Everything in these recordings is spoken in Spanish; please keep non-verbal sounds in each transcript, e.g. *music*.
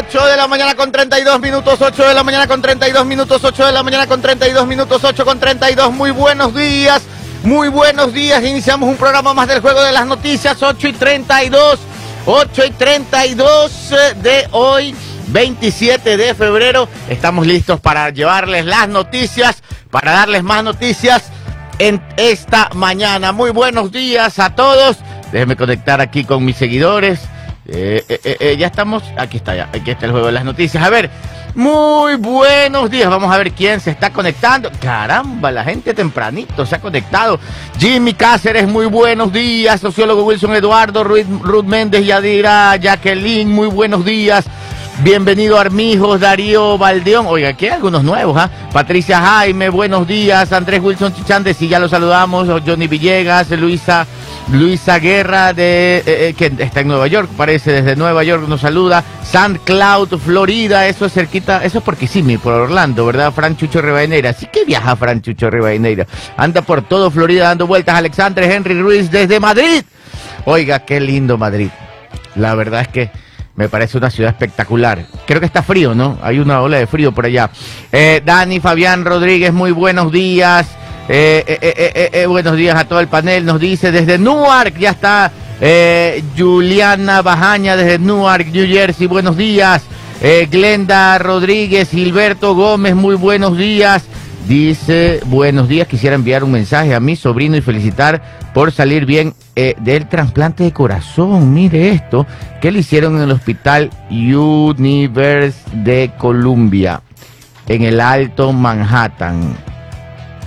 8 de la mañana con 32 minutos, 8 de la mañana con 32 minutos, 8 de la mañana con 32 minutos, 8 con 32. Muy buenos días, muy buenos días. Iniciamos un programa más del juego de las noticias, 8 y 32, 8 y 32 de hoy. 27 de febrero. Estamos listos para llevarles las noticias, para darles más noticias en esta mañana. Muy buenos días a todos. Déjenme conectar aquí con mis seguidores. Eh, eh, eh, ya estamos, aquí está aquí está el juego de las noticias. A ver, muy buenos días. Vamos a ver quién se está conectando. Caramba, la gente tempranito se ha conectado. Jimmy Cáceres, muy buenos días. Sociólogo Wilson Eduardo, Ruth, Méndez, Yadira, Jacqueline, muy buenos días. Bienvenido Armijos, Darío Valdeón. Oiga, aquí hay algunos nuevos, ¿ah? Patricia Jaime, buenos días. Andrés Wilson Chichandes, si ya lo saludamos. Johnny Villegas, Luisa, Luisa Guerra, de, eh, eh, que está en Nueva York, parece desde Nueva York, nos saluda. San Cloud, Florida, eso es cerquita, eso es porque sí, por Orlando, ¿verdad? Fran Chucho Rivadeneira. Sí que viaja Fran Chucho Rivadeneira. Anda por todo Florida dando vueltas. Alexandre Henry Ruiz desde Madrid. Oiga, qué lindo Madrid. La verdad es que me parece una ciudad espectacular. Creo que está frío, ¿no? Hay una ola de frío por allá. Eh, Dani Fabián Rodríguez, muy buenos días. Eh, eh, buenos días a todo el panel. Nos dice desde Newark, ya está Juliana Bajaña desde Newark, New Jersey. Buenos días. Glenda Rodríguez, Gilberto Gómez, muy buenos días. Dice, buenos días, quisiera enviar un mensaje a mi sobrino y felicitar por salir bien eh, del trasplante de corazón. Mire esto, que le hicieron en el hospital Universe de Columbia, en el Alto Manhattan.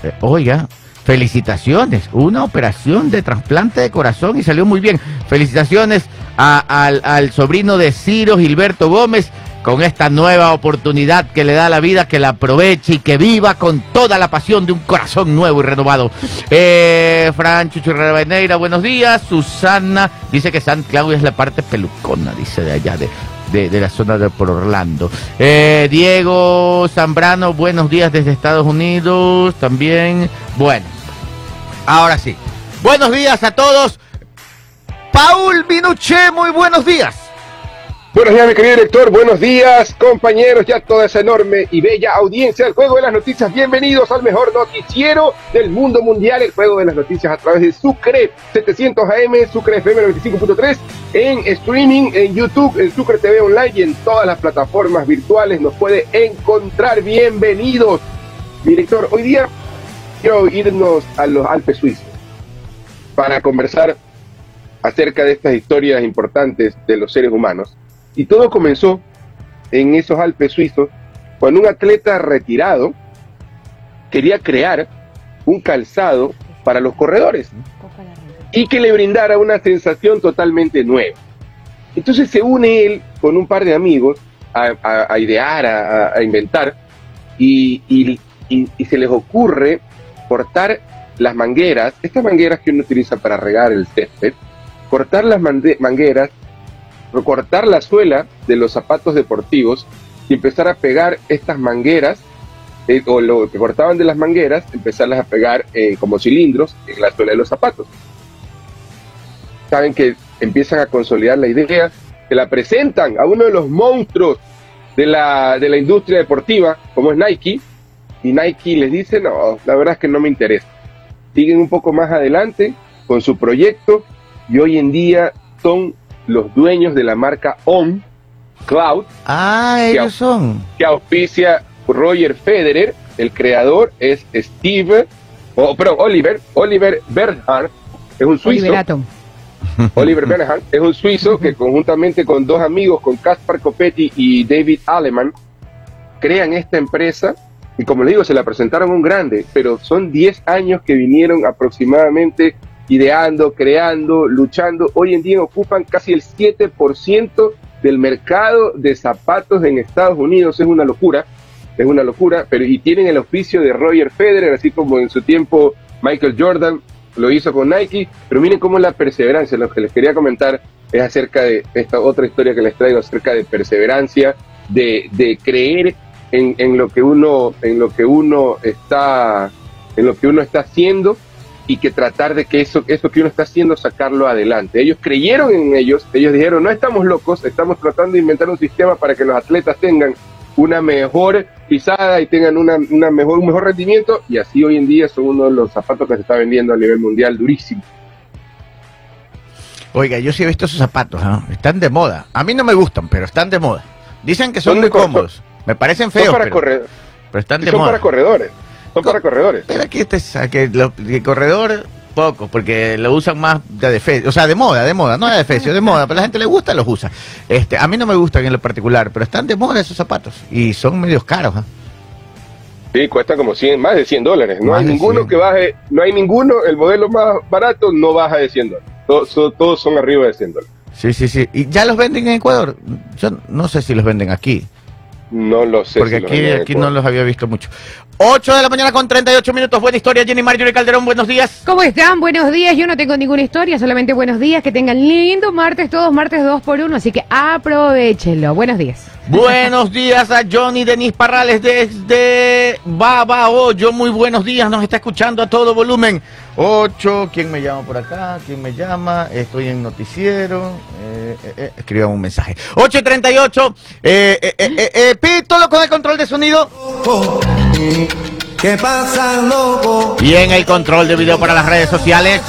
Eh, oiga, felicitaciones, una operación de trasplante de corazón y salió muy bien. Felicitaciones al, al sobrino de Ciro Gilberto Gómez con esta nueva oportunidad que le da la vida, que la aproveche y que viva con toda la pasión de un corazón nuevo y renovado. Eh, Fran Chuchurreveneira, buenos días. Susana dice que San Claudio es la parte pelucona, dice de allá de, de, la zona de por Orlando. Eh, Diego Zambrano, buenos días desde Estados Unidos también. Bueno, ahora sí. Buenos días a todos. Paul Minuché, muy buenos días. Buenos días, mi querido director. Buenos días, compañeros. Ya toda esa enorme y bella audiencia del Juego de las Noticias. Bienvenidos al mejor noticiero del mundo mundial, el Juego de las Noticias a través de Sucre 700 AM, Sucre FM 95.3, en streaming, en YouTube, en Sucre TV Online y en todas las plataformas virtuales. Nos puede encontrar. Bienvenidos. Director, hoy día quiero irnos a los Alpes suizos para conversar acerca de estas historias importantes de los seres humanos y todo comenzó en esos Alpes suizos cuando un atleta retirado quería crear un calzado para los corredores y que le brindara una sensación totalmente nueva. Entonces se une él con un par de amigos a, idear, a, inventar, y, se les ocurre cortar las mangueras, estas mangueras que uno utiliza para regar el césped, cortar las mangueras recortar la suela de los zapatos deportivos y empezar a pegar estas mangueras, eh, o lo que cortaban de las mangueras, empezarlas a pegar eh, como cilindros en la suela de los zapatos. Saben que empiezan a consolidar la idea, que la presentan a uno de los monstruos de la, de la industria deportiva, como es Nike, y Nike les dice, no, la verdad es que no me interesa. Siguen un poco más adelante con su proyecto y hoy en día son los dueños de la marca On Cloud. Ah, ellos son. Que auspicia Roger Federer, el creador es Steve, o perdón, Oliver, Oliver Bernhardt, es un suizo. Oliver *laughs* Bernhardt es un suizo que conjuntamente con dos amigos, con Caspar Copetti y David Aleman, crean esta empresa y como le digo, se la presentaron un grande, pero son 10 años que vinieron aproximadamente ideando, creando, luchando. Hoy en día ocupan casi el 7% del mercado de zapatos en Estados Unidos. Es una locura, es una locura, pero y tienen el oficio de Roger Federer, así como en su tiempo Michael Jordan lo hizo con Nike. Pero miren cómo la perseverancia, lo que les quería comentar es acerca de esta otra historia que les traigo, acerca de perseverancia, de, de creer en, en, lo que uno, en lo que uno está, en lo que uno está haciendo y que tratar de que eso, eso que uno está haciendo, sacarlo adelante. Ellos creyeron en ellos, ellos dijeron, no estamos locos, estamos tratando de inventar un sistema para que los atletas tengan una mejor pisada y tengan una, una mejor, un mejor rendimiento, y así hoy en día son uno de los zapatos que se está vendiendo a nivel mundial durísimo. Oiga, yo sí he visto esos zapatos, ¿ah? están de moda. A mí no me gustan, pero están de moda. Dicen que son, Son muy cómodos. Me parecen feos, son para, pero, pero están de son moda. para corredores. Son para corredores. Pero aquí este es- que lo- que corredor poco, porque lo usan más de defensa, o sea, de moda, de moda, no de defensa, de moda, pero a la gente le gusta, los usa. Este, a mí no me gustan en lo particular, pero están de moda esos zapatos y son medios caros. ¿ah? Sí, cuesta como 100, más de 100 dólares. No Más hay ninguno 100. que baje, no hay ninguno, el modelo más barato no baja de 100 dólares. Todos, todos son arriba de 100 dólares. Sí, sí, sí. ¿Y ya los venden en Ecuador? Yo no sé si los venden aquí, No lo sé. porque si aquí, aquí no los había visto mucho. 8 de la mañana con 38 minutos. Buena historia, Jenny Marjorie Calderón. Buenos días. ¿Cómo están? Buenos días. Yo no tengo ninguna historia, solamente buenos días. Que tengan lindo martes, todos martes 2 por 1 así que aprovechenlo. Buenos días. Buenos días a Johnny Denis Parrales desde Babahoyo. Muy buenos días, nos está escuchando a todo volumen. 8, ¿quién me llama por acá? ¿Quién me llama? Estoy en noticiero. Eh, eh, eh, escriban un mensaje. 8.38. Eh, eh, eh, eh, Pítolo con el control de sonido. ¿Qué pasa, loco? Y en el control de video para las redes sociales.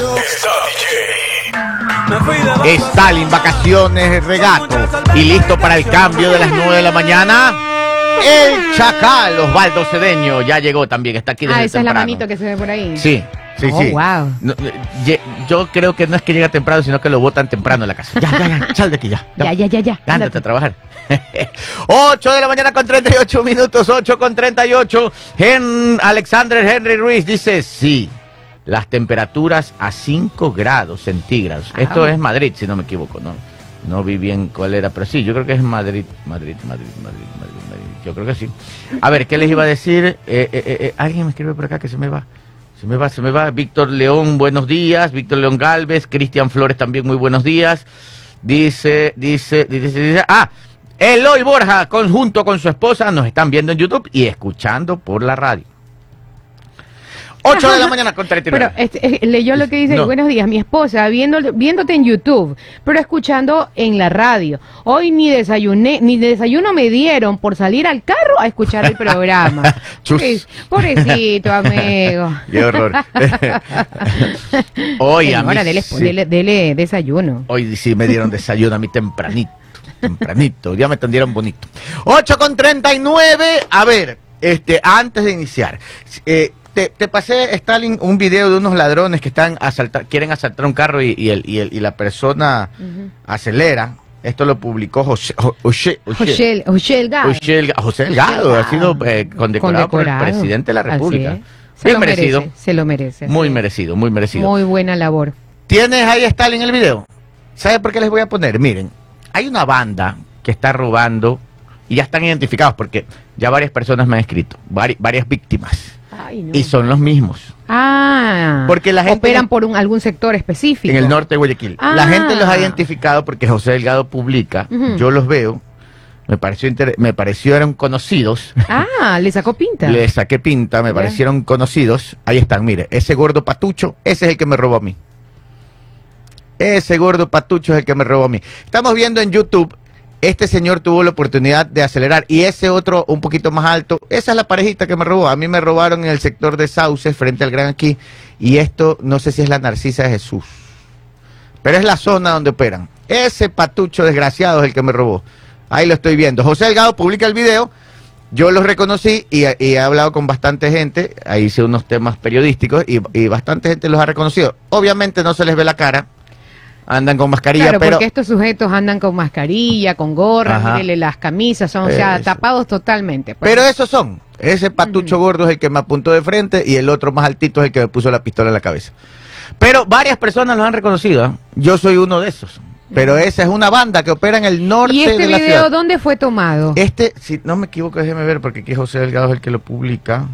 Stalin, vacaciones, regato. Y listo para el cambio de las 9 de la mañana. El Chacal, Osvaldo Cedeño, ya llegó también, está aquí desde Ah, esa es la temprano. manito que se ve por ahí. Sí, sí, Oh, sí. wow. No, eh, yo creo que no es que llega temprano, sino que lo botan temprano en la casa. Ya, ya, ya, sal de aquí ya. Ya, ya, ya, ya. Ándate. a trabajar. *laughs* 8 de la mañana con 38 minutos, 8 con 38. Hen Alexander Henry Ruiz dice, sí, las temperaturas a 5 grados centígrados. Ah. Esto es Madrid, si no me equivoco, ¿no? No vi bien cuál era, pero sí, yo creo que es Madrid, Madrid, Madrid, Madrid, Madrid, Madrid. Yo creo que sí. A ver, ¿qué les iba a decir? Eh, eh, eh, eh, alguien me escribe por acá que se me va. Se me va, se me va. Víctor León, buenos días. Víctor León Galvez. Cristian Flores también, muy buenos días. Dice, dice, dice, dice. Ah, Eloy Borja, conjunto con su esposa, nos están viendo en YouTube y escuchando por la radio. 8 de la mañana con 39. Pero este, eh, leyó lo que dice, No. buenos días, mi esposa, viendo, viéndote en YouTube, pero escuchando en la radio. Hoy ni desayuné, ni desayuno me dieron por salir al carro a escuchar el programa. *laughs* Pobrecito, amigo. *laughs* Qué horror. *laughs* Hoy a mí Señora, dele, sí. dele- dele desayuno. Hoy sí me dieron desayuno a mí tempranito. Tempranito. Ya me tendieron bonito. 8 con 39. A ver, este, antes de iniciar. eh, te, te pasé, Stalin, un video de unos ladrones que están quieren asaltar un carro y, y el, y, el- y la persona acelera. Esto lo publicó José, Jo- José, José, José, José Delgado. José Delgado. Ha sido eh, condecorado, por el presidente de la República. Se Bien lo merecido. merece, se lo merece. Muy sí. merecido, muy merecido. Muy buena labor. ¿Tienes ahí Stalin el video? ¿Sabes por qué les voy a poner? Miren, hay una banda que está robando y ya están identificados porque ya varias personas me han escrito, vari- varias víctimas Ay, no. y son los mismos Ah, Porque la gente- operan por un, algún sector específico. en el norte de Guayaquil. La Ah. gente los ha identificado porque José Delgado publica, yo los veo, me pareció me parecieron conocidos. Ah, le sacó pinta. Le saqué pinta, me parecieron conocidos. Ahí están, mire, ese gordo patucho, ese es el que me robó a mí. Ese gordo patucho es el que me robó a mí. Estamos viendo en YouTube, este señor tuvo la oportunidad de acelerar y ese otro un poquito más alto, esa es la parejita que me robó. A mí me robaron en el sector de Sauces, frente al Gran Aquí, y esto no sé si es la Narcisa de Jesús, pero es la zona donde operan. Ese patucho desgraciado es el que me robó. Ahí lo estoy viendo. José Delgado publica el video. Yo los reconocí y, he hablado con bastante gente, ahí hice unos temas periodísticos y, y bastante gente los ha reconocido. Obviamente no se les ve la cara, andan con mascarilla, Claro, pero porque estos sujetos andan con mascarilla, con gorra, Ajá. mírele las camisas, son, o sea, tapados totalmente. pues. pero esos son. Ese patucho gordo es el que me apuntó de frente y el otro más altito es el que me puso la pistola en la cabeza. Pero varias personas los han reconocido. ¿ah? Yo soy uno de esos. Pero esa es una banda que opera en el norte ¿Y este de la video ciudad. dónde fue tomado? Este, si no me equivoco, déjeme ver, porque aquí José Delgado es el que lo publica.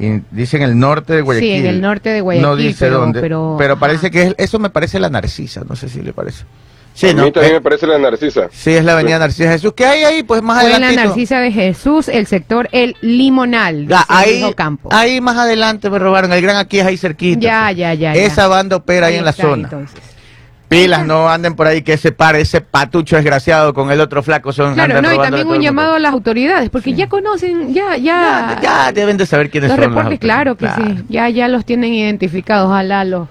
Y dice en el norte de Guayaquil. Sí, en el norte de Guayaquil, No dice pero- dónde. pero- Pero, parece ajá. que es- eso me parece la narcisa, no sé si le parece. Sí, a no, mí también eh, me parece la Narcisa. sí, es la avenida Narcisa Jesús. ¿Qué hay ahí? Pues más en la adelante. Narcisa de Jesús, el sector El Limonal. ahí, ahí más adelante me robaron. El gran aquí es ahí cerquita. Ya, ya, ya. ya. Esa banda opera ahí, en la está, zona. entonces. Pilas, no anden por ahí que ese par, ese patucho desgraciado con el otro flaco son. Claro, no, y también un llamado a las autoridades, porque ya conocen, ya, ya. Ya, ya deben de saber quiénes los son. reportes, las claro que sí, ya, ya los tienen identificados, ojalá los,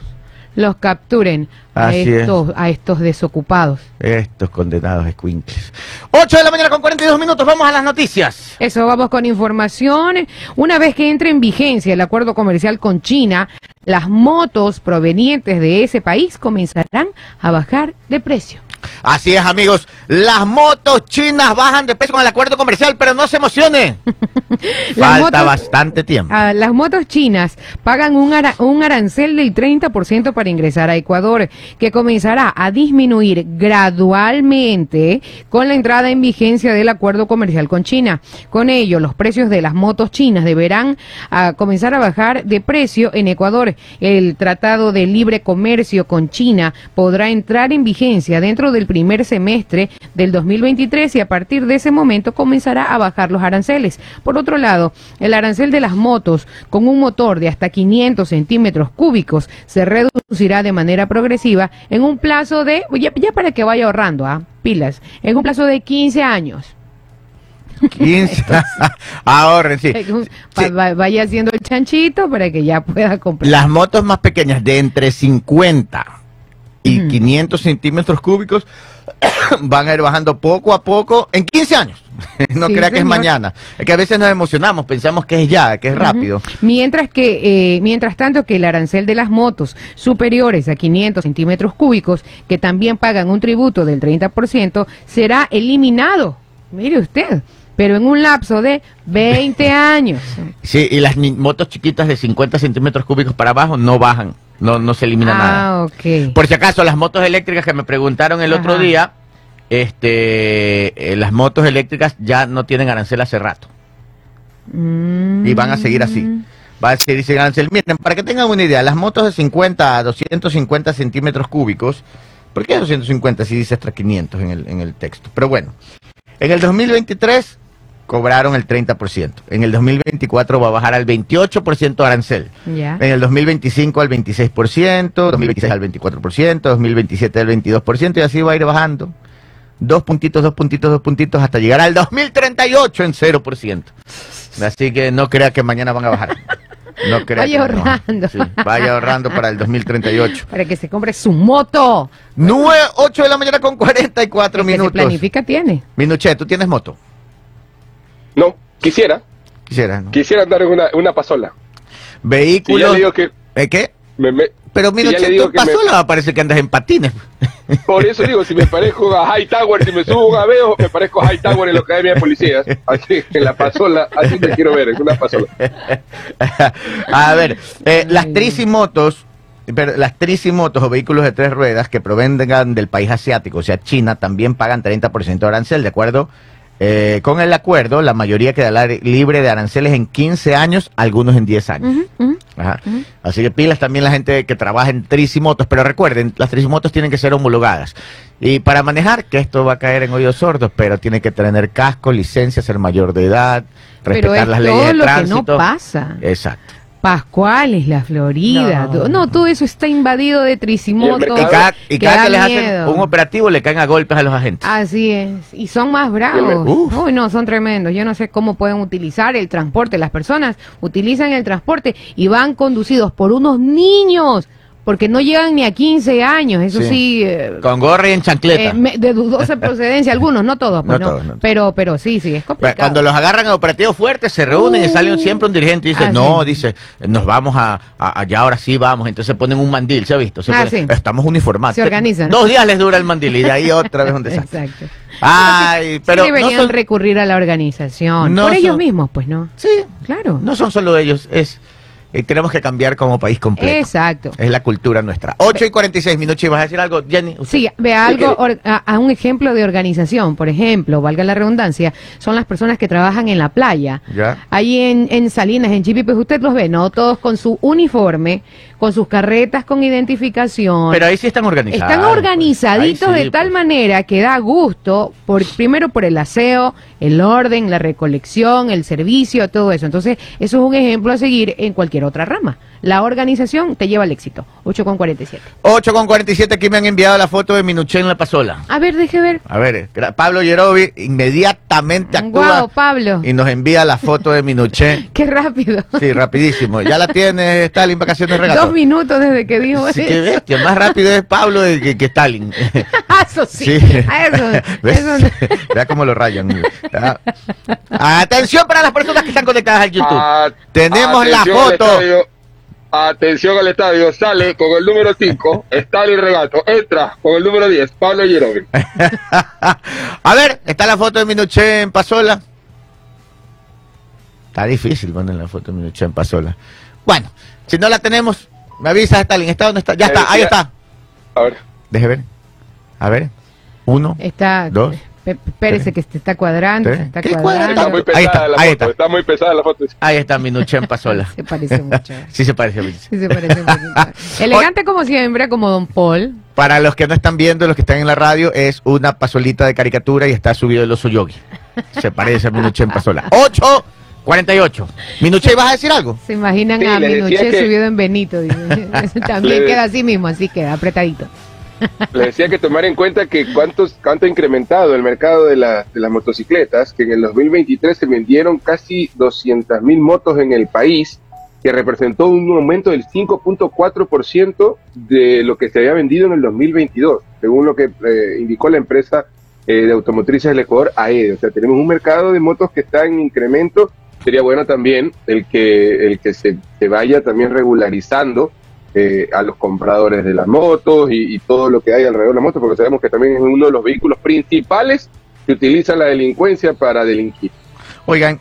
los capturen a Así es. estos, a estos desocupados. Estos condenados escuincles. 8 de la mañana con 42 minutos, vamos a las noticias. Eso, vamos con información. Una vez que entre en vigencia el acuerdo comercial con China, las motos provenientes de ese país comenzarán a bajar de precio. Así es, amigos. Las motos chinas bajan de peso con el acuerdo comercial, pero no se emocionen. *laughs* Falta motos- bastante tiempo. Ah, las motos chinas pagan un, ara- un arancel del 30% para ingresar a Ecuador, que comenzará a disminuir gradualmente con la entrada en vigencia del acuerdo comercial con China. Con ello, los precios de las motos chinas deberán ah, comenzar a bajar de precio en Ecuador. El Tratado de Libre Comercio con China podrá entrar en vigencia dentro del primer semestre del 2023 y a partir de ese momento comenzará a bajar los aranceles. Por otro lado, el arancel de las motos con un motor de hasta 500 centímetros cúbicos se reducirá de manera progresiva en un plazo de, ya, ya para que vaya ahorrando, ¿ah? pilas, en un plazo de 15 años. 15. Ahorren, sí. Vaya haciendo el chanchito para que ya pueda comprar. Las motos más pequeñas, de entre 50 y 500 centímetros cúbicos, *coughs* van a ir bajando poco a poco en 15 años. *laughs* no Sí, crea que es mañana. Es que a veces nos emocionamos, pensamos que es ya, que es rápido. Mientras que, eh, mientras tanto que el arancel de las motos superiores a 500 centímetros cúbicos, que también pagan un tributo del 30%, será eliminado. Mire usted, pero en un lapso de 20 *laughs* años. Sí, y las motos chiquitas de 50 centímetros cúbicos para abajo no bajan, no, no se elimina nada. Ah, ok. Por si acaso, las motos eléctricas que me preguntaron el otro día, este, eh, las motos eléctricas ya no tienen arancel hace rato Mm. y van a seguir así. Va a seguir sin arancel. Miren, para que tengan una idea, las motos de 50 a 250 centímetros cúbicos, ¿por qué 250 si dice extra 500 en el, en el texto? Pero bueno, en el 2023 cobraron el 30%. En el 2024 va a bajar al 28% arancel. Ya. En el 2025 al 26%, 2026 al 24%, 2027 al 22% y así va a ir bajando. Dos puntitos, dos puntitos, dos puntitos hasta llegar al 2038 en 0%. Así que no crea que mañana van a bajar. No *laughs* crea Vaya que ahorrando. Sí, vaya ahorrando para el 2038. Para que se compre su moto. 9, 8 de la mañana con 44 El que se minutos. planifica tiene. Minuche, ¿tú tienes moto? No, quisiera, Quisiera, ¿no? quisiera andar en una, una pasola. Si ya Vehículos. le digo que ¿Eh, ¿Qué? me- me- Pero Si le digo tú que pasó, me- parece que andas en patines. *laughs* por eso digo, si me parezco a Hightower, si me subo a Aveo, me parezco a Hightower en la Academia de Policías. Así, en la pasola, así me quiero ver, en una pasola. *laughs* a ver, eh, las tricimotos, las tricimotos o vehículos de tres ruedas que provengan del país asiático, o sea, China, también pagan 30% de arancel, ¿de acuerdo? Eh, con el acuerdo, la mayoría quedará libre de aranceles en 15 años, algunos en 10 años. Ajá. Así que pilas también la gente que trabaja en tricimotos, pero recuerden, las tricimotos tienen que ser homologadas. Y para manejar, que esto va a caer en oídos sordos, pero tiene que tener casco, licencia, ser mayor de edad, Pero respetar es las leyes todo de lo que tránsito. no pasa. Exacto. Pascuales, la Florida. No. Todo eso está invadido de tricimotos. Y cada, y que cada da que les hacen un operativo le caen a golpes a los agentes. Así es. Y son más bravos. Uf. Uy, no, son tremendos. Yo no sé cómo pueden utilizar el transporte. Las personas utilizan el transporte y van conducidos por unos niños. Porque no llegan ni a 15 años. Eso Sí. sí. eh, Con gorra y en chancleta. eh, me- de dudosa *laughs* procedencia. Algunos, no todos. Pues, No no, todos, no. Pero, pero sí, sí, es Bueno, complicado. Cuando los agarran en operativos fuertes, se reúnen y Uh. sale siempre un dirigente y dice, Ah, no, sí. dice, nos vamos a, a- allá, ahora sí vamos. Entonces ponen un mandil, ¿se ha visto? Se Ah, sí. Estamos uniformados. Se organizan. Dos días les dura el mandil y de ahí otra vez un *laughs* desastre. Exacto. Ay, pero sí no deberían son, recurrir a la organización. No por ellos mismos, pues, ¿no? sí, Claro. no son solo ellos, es eh, tenemos que cambiar como país completo. Exacto. Es la cultura nuestra. 8 y 46 minutos. ¿Y vas a decir algo, Jenny? ¿Usted? Sí, vea Sí, algo, or- a, a un ejemplo de organización, por ejemplo, valga la redundancia, son las personas que trabajan en la playa. Ya. Ahí en, en Salinas, en Chipi, pues usted los ve, ¿no? Todos con su uniforme, con sus carretas con identificación. Pero ahí sí están organizados. Están organizaditos sí, de tal pues. manera que da gusto, por, primero por el aseo, el orden, la recolección, el servicio, todo eso. Entonces, eso es un ejemplo a seguir en cualquier otra rama. La organización te lleva al éxito. 8 con 47. 8 con 47 aquí me han enviado la foto de Minuché en la pasola. A ver, deje ver. A ver, Pablo Yerovi inmediatamente actúa Guau, Pablo. y nos envía la foto de Minuché. *laughs* Qué rápido. Sí, rapidísimo. Ya la tiene Stalin vacaciones *laughs* de regato. Dos minutos desde que dijo Así eso. bestia, más rápido es Pablo de que, que Stalin. *laughs* Eso sí. A Eso, *laughs* ¿Ves? eso no. *laughs* Vea cómo lo rayan. ¿verdad? Atención para las personas que están conectadas al YouTube. Ah, Tenemos la foto. estadio. Atención al estadio, sale con el número 5, Stalin Regato, entra con el número 10, Pablo Yerovi. A ver, está la foto de Minuché en Pasola. Está difícil poner la foto de Minuché en Pasola. Bueno, si no la tenemos, me avisa Stalin. ¿Está dónde está? Ya está, ahí está. A ver, Deje ver. A ver. Uno. Está. Dos. Espérese que se está cuadrando. Se está ¿Qué está cuadrando. muy Ahí está, pesada la ahí foto, está. está muy pesada la foto. Ahí está Minuché en Pasola. *laughs* *laughs* Se parece mucho. Sí se parece a Minuché. Sí, se parece un poquito. *laughs* Elegante como siempre, como Don Paul. Para los que no están viendo, los que están en la radio, es una pasolita de caricatura y está subido el oso yogi. Se parece a en Pasola. 8, 48. Minuché, ¿vas a decir algo? Se imaginan Sí, a Minuché que- subido en Benito. dice. *laughs* También queda así mismo, así queda apretadito. Le decía que tomar en cuenta que cuántos, cuánto ha incrementado el mercado de, la- de las motocicletas, que en el 2023 se vendieron casi 200 mil motos en el país, que representó un aumento del 5.4% de lo que se había vendido en el 2022, según lo que eh, indicó la empresa eh, de automotrices del Ecuador, AED. O sea, tenemos un mercado de motos que está en incremento. Sería bueno también el que, el que se, se vaya también regularizando eh, a los compradores de las motos y, y todo lo que hay alrededor de la moto, porque sabemos que también es uno de los vehículos principales que utiliza la delincuencia para delinquir. Oigan,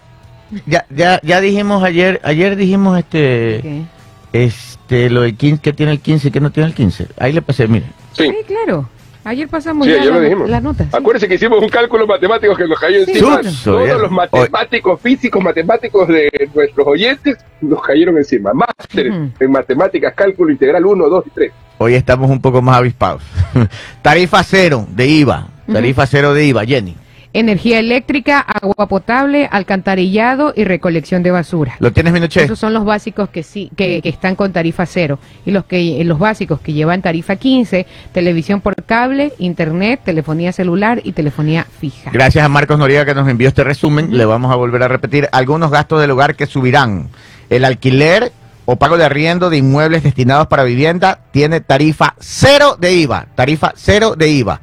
ya, ya, ya dijimos ayer, ayer dijimos este, este, lo de 15, que tiene el 15 y que no tiene el 15. Ahí le pasé, mire. Sí, Sí, claro. Ayer pasamos sí, ya ayer lo dijimos. sí. Acuérdense que hicimos un cálculo matemático que nos cayó Sí. encima. Todos bien. los matemáticos, físicos, matemáticos de nuestros oyentes nos cayeron encima. Máster Ujú. en matemáticas, cálculo integral 1, 2 y 3. Hoy estamos un poco más avispados. *laughs* Tarifa cero de IVA. Tarifa cero de IVA, Jenny. Energía eléctrica, agua potable, alcantarillado y recolección de basura. ¿Lo tienes, Minuché? Esos son los básicos que sí, que, que están con tarifa cero. Y los que los básicos que llevan tarifa 15, televisión por cable, internet, telefonía celular y telefonía fija. Gracias a Marcos Noriega que nos envió este resumen. Le vamos a volver a repetir algunos gastos del hogar que subirán. El alquiler o pago de arriendo de inmuebles destinados para vivienda tiene tarifa cero de IVA. Tarifa cero de IVA.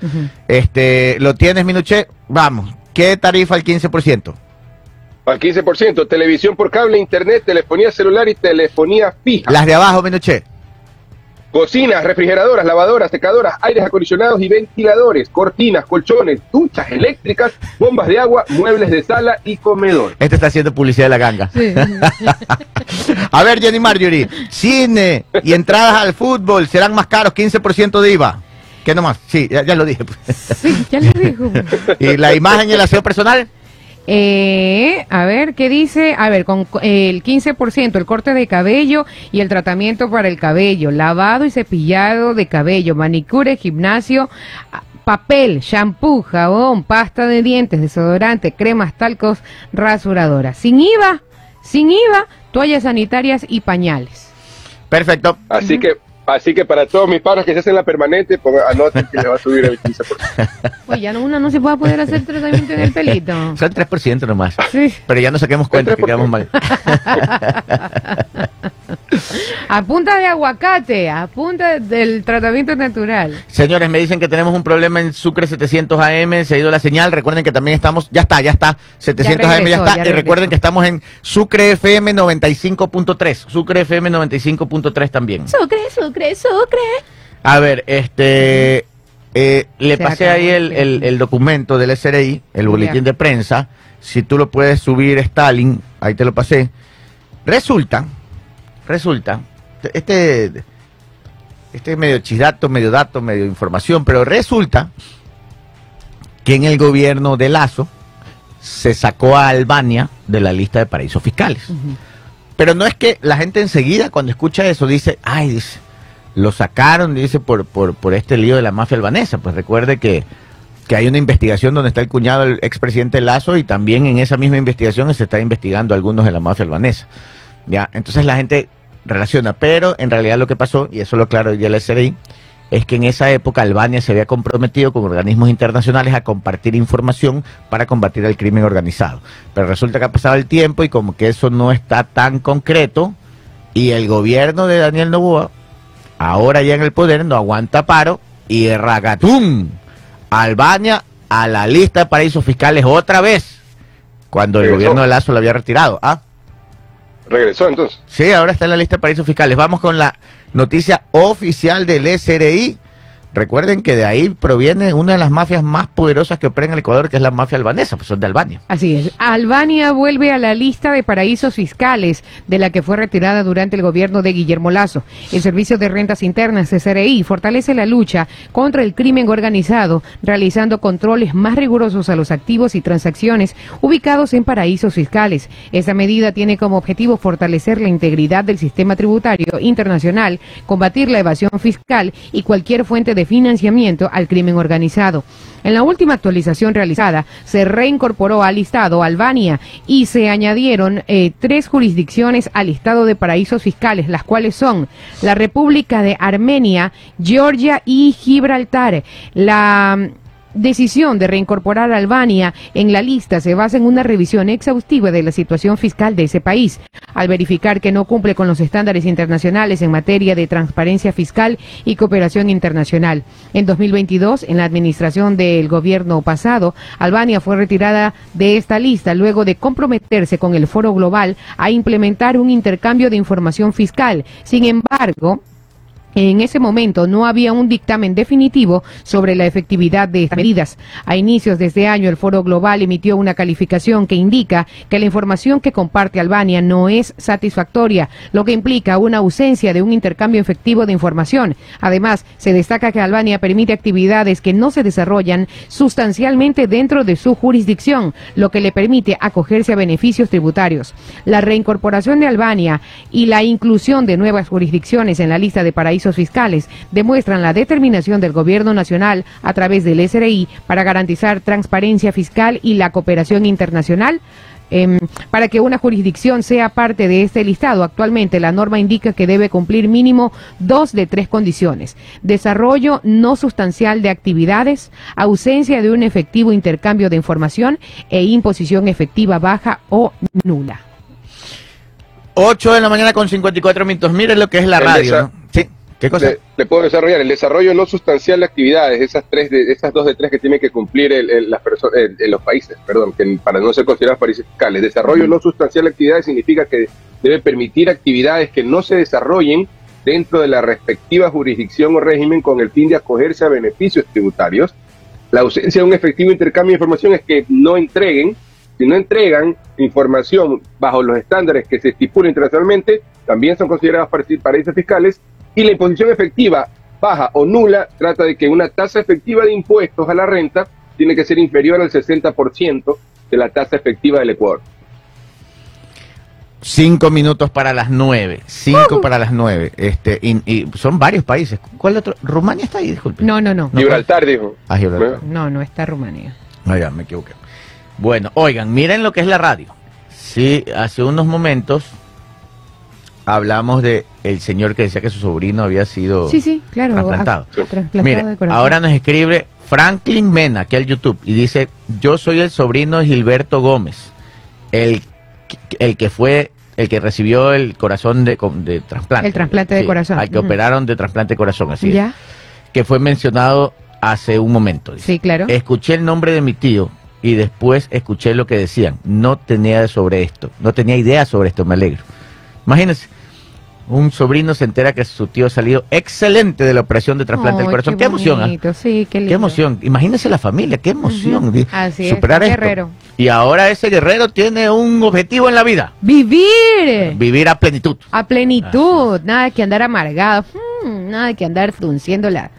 Este, ¿lo tienes, Minuché? Vamos. ¿Qué tarifa al 15%? Al 15%, televisión por cable, internet, telefonía celular y telefonía fija. Las de abajo, Minuché. Cocinas, refrigeradoras, lavadoras, secadoras, aires acondicionados y ventiladores, cortinas, colchones, duchas eléctricas, bombas de agua, muebles de sala y comedor. Este está haciendo publicidad de la ganga. Sí. *laughs* A ver, Jenny Marjorie, cine y entradas al fútbol serán más caros, 15% de IVA. ¿Qué nomás? Sí, ya, ya lo dije. pues. Sí, ya le dijo. *laughs* ¿Y la imagen y el aseo personal? Eh, a ver, ¿qué dice? A ver, con co- el 15%, el corte de cabello y el tratamiento para el cabello, lavado y cepillado de cabello, manicure, gimnasio, papel, shampoo, jabón, pasta de dientes, desodorante, cremas, talcos, rasuradoras. Sin IVA, sin IVA, toallas sanitarias y pañales. Perfecto. Así que, así que para todos mis panos que se hacen la permanente, ponga- anoten que le va a subir el 15%. Pues *laughs* ya no, uno no se puede poder hacer tratamiento en el pelito. Son 3% nomás. Sí. Pero ya no saquemos cuenta que 3%. quedamos mal. *laughs* A punta de aguacate, a punta del tratamiento natural. Señores, me dicen que tenemos un problema en Sucre 700 AM, se ha ido la señal. Recuerden que también estamos, ya está, ya está, 700 AM ya regresó, está. ya y recuerden que estamos en Sucre FM 95.3. Sucre FM 95.3 también. Sucre, sucre, sucre. A ver, este. eh, le Se pasé ahí el, el el- documento del SRI, el boletín de prensa. Si tú lo puedes subir, Stalin, ahí te lo pasé. Resulta, resulta, este, este es medio chisdato, medio dato, medio información, pero resulta que en el gobierno de Lazo se sacó a Albania de la lista de paraísos fiscales. Pero no es que la gente enseguida cuando escucha eso dice, ay, dice, lo sacaron, dice, por, por, por este lío de la mafia albanesa. Pues recuerde que, que hay una investigación donde está el cuñado del expresidente Lazo y también en esa misma investigación se está investigando a algunos de la mafia albanesa. Ya, entonces la gente relaciona, pero en realidad lo que pasó, y eso lo aclaro hoy día la SRI, es que en esa época Albania se había comprometido con organismos internacionales a compartir información para combatir el crimen organizado. Pero resulta que ha pasado el tiempo y como que eso no está tan concreto y el gobierno de Daniel Novoa, ahora ya en el poder, no aguanta paro y ragatún, Albania a la lista de paraísos fiscales otra vez, cuando el gobierno de Lazo lo había retirado. ¿Ah? Regresó entonces. Sí, ahora está en la lista de paraísos fiscales. Vamos con la noticia oficial del SRI. Recuerden que de ahí proviene una de las mafias más poderosas que opera en el Ecuador, que es la mafia albanesa, pues son de Albania. Así es. Albania vuelve a la lista de paraísos fiscales de la que fue retirada durante el gobierno de Guillermo Lazo. El Servicio de Rentas Internas, SRI, fortalece la lucha contra el crimen organizado, realizando controles más rigurosos a los activos y transacciones ubicados en paraísos fiscales. Esta medida tiene como objetivo fortalecer la integridad del sistema tributario internacional, combatir la evasión fiscal y cualquier fuente de financiamiento al crimen organizado. En la última actualización realizada, se reincorporó al listado Albania y se añadieron eh, tres jurisdicciones al listado de paraísos fiscales, las cuales son la República de Armenia, Georgia y Gibraltar. La decisión de reincorporar a Albania en la lista se basa en una revisión exhaustiva de la situación fiscal de ese país, al verificar que no cumple con los estándares internacionales en materia de transparencia fiscal y cooperación internacional. En 2022, en la administración del gobierno pasado, Albania fue retirada de esta lista luego de comprometerse con el Foro Global a implementar un intercambio de información fiscal. Sin embargo, en ese momento no había un dictamen definitivo sobre la efectividad de estas medidas. A inicios de este año, el Foro Global emitió una calificación que indica que la información que comparte Albania no es satisfactoria, lo que implica una ausencia de un intercambio efectivo de información. Además, se destaca que Albania permite actividades que no se desarrollan sustancialmente dentro de su jurisdicción, lo que le permite acogerse a beneficios tributarios. La reincorporación de Albania y la inclusión de nuevas jurisdicciones en la lista de paraísos fiscales demuestran la determinación del gobierno nacional a través del SRI para garantizar transparencia fiscal y la cooperación internacional. Em, para que una jurisdicción sea parte de este listado, actualmente la norma indica que debe cumplir mínimo dos de tres condiciones. Desarrollo no sustancial de actividades, ausencia de un efectivo intercambio de información e imposición efectiva baja o nula. 8 de la mañana con 54 minutos. Miren lo que es la El radio. ¿Qué cosa? Le, le puedo desarrollar el desarrollo no sustancial de actividades, esas tres, de, esas dos de tres que tienen que cumplir el- el- las el- los países, perdón, que para no ser considerados países fiscales. Desarrollo no sustancial de actividades significa que debe permitir actividades que no se desarrollen dentro de la respectiva jurisdicción o régimen con el fin de acogerse a beneficios tributarios. La ausencia de un efectivo intercambio de información es que no entreguen, si no entregan información bajo los estándares que se estipulan internacionalmente, también son considerados paraí- paraísos fiscales. Y la imposición efectiva baja o nula trata de que una tasa efectiva de impuestos a la renta tiene que ser inferior al 60% de la tasa efectiva del Ecuador. Cinco minutos para las nueve. Cinco para las nueve. Este, y, y son varios países. ¿Cuál otro? Rumania está ahí, disculpe. No, no, no. No, Gibraltar dijo. Ah, Gibraltar. No, no está Rumanía. Ah, ya, me equivoqué. Bueno, oigan, miren lo que es la radio. Sí, hace unos momentos hablamos de el señor que decía que su sobrino había sido Sí, sí, claro. trasplantado. ah, trasplantado de corazón. ahora nos escribe Franklin Mena, aquí al YouTube, y dice, yo soy el sobrino de Gilberto Gómez, el, el que fue, el que recibió el corazón de, de trasplante. El trasplante de corazón. Al que operaron de trasplante de corazón, así es, ¿Ya? que fue mencionado hace un momento. dice. Sí, claro. Escuché el nombre de mi tío y después escuché lo que decían. No tenía sobre esto, no tenía idea sobre esto, me alegro. Imagínense, un sobrino se entera que su tío ha salido excelente de la operación de trasplante del corazón. Qué, emoción, ¿ah? Sí, qué lindo. Qué emoción. Imagínense la familia, qué emoción. Ujú. di- Así es, superar un esto. guerrero. Y ahora ese guerrero tiene un objetivo en la vida. Vivir Vivir a plenitud. a plenitud, nada que andar amargado, mm, nada que andar frunciendo la,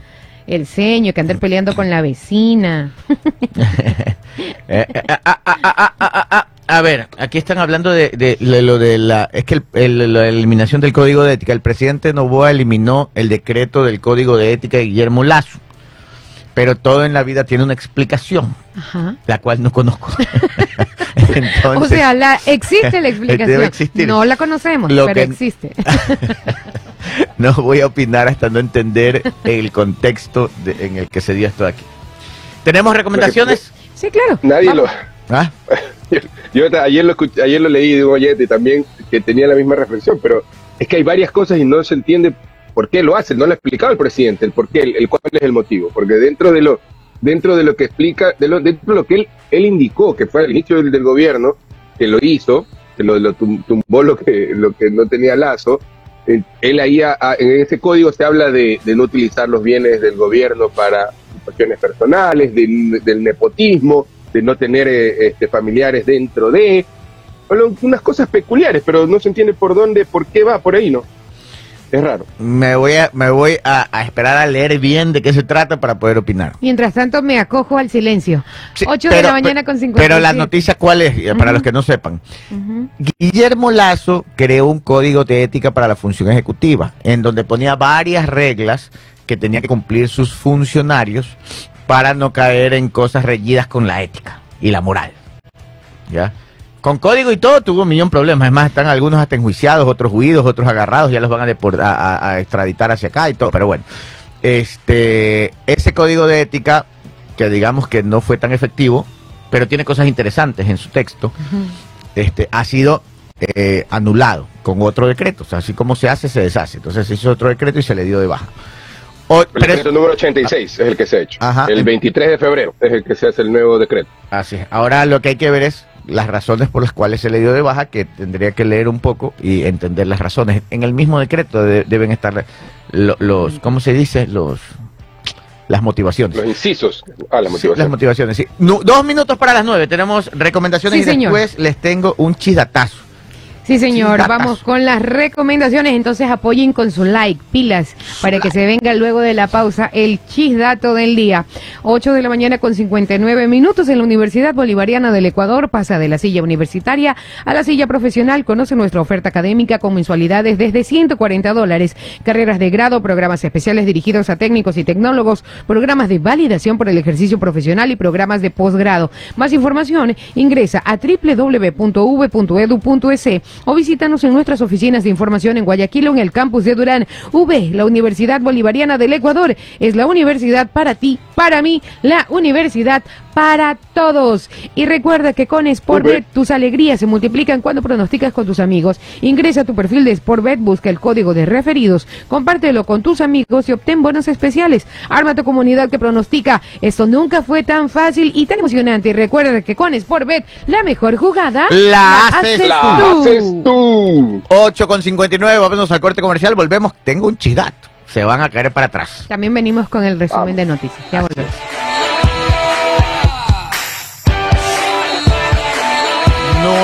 el ceño, que andar peleando con la vecina. A ver, aquí están hablando de, lo de la... Es que el- la eliminación del código de ética. El presidente Novoa eliminó el decreto del código de ética de Guillermo Lazo. Pero todo en la vida tiene una explicación, Ajá. la cual no conozco. *laughs* o sea, la, existe la *laughs* explicación. Debe existir. No la conocemos, Lo pero que- existe. *laughs* no voy a opinar hasta no entender el contexto de- en el que se dio esto aquí. ¿Tenemos recomendaciones? sí, claro. Nadie Vamos. lo. ¿Ah? Yo, yo ayer lo escuché- ayer lo leí de un oyente también que tenía la misma reflexión, pero es que hay varias cosas y no se entiende por qué lo hacen, no lo ha explicado el presidente, el por qué, el, cuál es el motivo, porque dentro de lo dentro de lo que explica, de lo, dentro de lo que él, él indicó que fue al inicio del, gobierno, que lo hizo, que lo, lo tum- tumbó lo que, lo que no tenía lazo, eh, él ahí a- en ese código se habla de, de no utilizar los bienes del gobierno para cuestiones personales, del, del nepotismo, de no tener eh, este, familiares dentro de, unas cosas peculiares, pero no se entiende por dónde, por qué va por ahí, ¿no? Es raro. Me voy, a, me voy a, a esperar a leer bien de qué se trata para poder opinar. Mientras tanto, me acojo al silencio. Sí, 8 de la mañana con 50. Pero la noticia, ¿cuál es? Para los que no sepan. Guillermo Lazo creó un código de ética para la función ejecutiva, en donde ponía varias reglas que tenían que cumplir sus funcionarios para no caer en cosas reñidas con la ética y la moral. ¿Ya? Con código y todo tuvo un millón de problemas. Es más, están algunos hasta enjuiciados, otros huidos, otros agarrados, ya los van a, depor- a, extraditar hacia acá y todo. Pero bueno, este, ese código de ética, que digamos que no fue tan efectivo, pero tiene cosas interesantes en su texto, este, ha sido eh, anulado con otro decreto. O sea, así como se hace, se deshace. Entonces se hizo otro decreto y se le dio de baja. O- El pero- decreto número 86 es el que se ha hecho. Ajá. El 23 de febrero es el que se hace el nuevo decreto. Así es. Ahora lo que hay que ver es las razones por las cuales se le dio de baja, que tendría que leer un poco y entender las razones. En el mismo decreto de- deben estar lo- los, ¿cómo se dice? Los las motivaciones. Los incisos. Ah, la Sí, motivación. las motivaciones, sí. Nu- dos minutos para las nueve. Tenemos recomendaciones Sí, y señor. después les tengo un chisdatazo. Sí, señor. Vamos con las recomendaciones. Entonces apoyen con su like, pilas, para que se venga luego de la pausa el chisdato del día. 8 de la mañana con 59 minutos en la Universidad Bolivariana del Ecuador. Pasa de la silla universitaria a la silla profesional. Conoce nuestra oferta académica con mensualidades desde 140 dólares. Carreras de grado, programas especiales dirigidos a técnicos y tecnólogos, programas de validación por el ejercicio profesional y programas de posgrado. Más información, ingresa a www.v.edu.es o visítanos en nuestras oficinas de información en Guayaquil o en el campus de Durán. V, la Universidad Bolivariana del Ecuador, es la universidad para ti, para mí, la universidad para todos. Y recuerda que con Sportbet tus alegrías se multiplican cuando pronosticas con tus amigos. Ingresa a tu perfil de Sportbet, busca el código de referidos, compártelo con tus amigos y obtén bonos especiales. Arma tu comunidad que pronostica. Esto nunca fue tan fácil y tan emocionante. Y recuerda que con Sportbet la mejor jugada La haces La tú. haces tú. 8 con 59, vamos al corte comercial, volvemos. Tengo un chisdato. Se van a caer para atrás. También venimos con el resumen de noticias. Ya volvemos.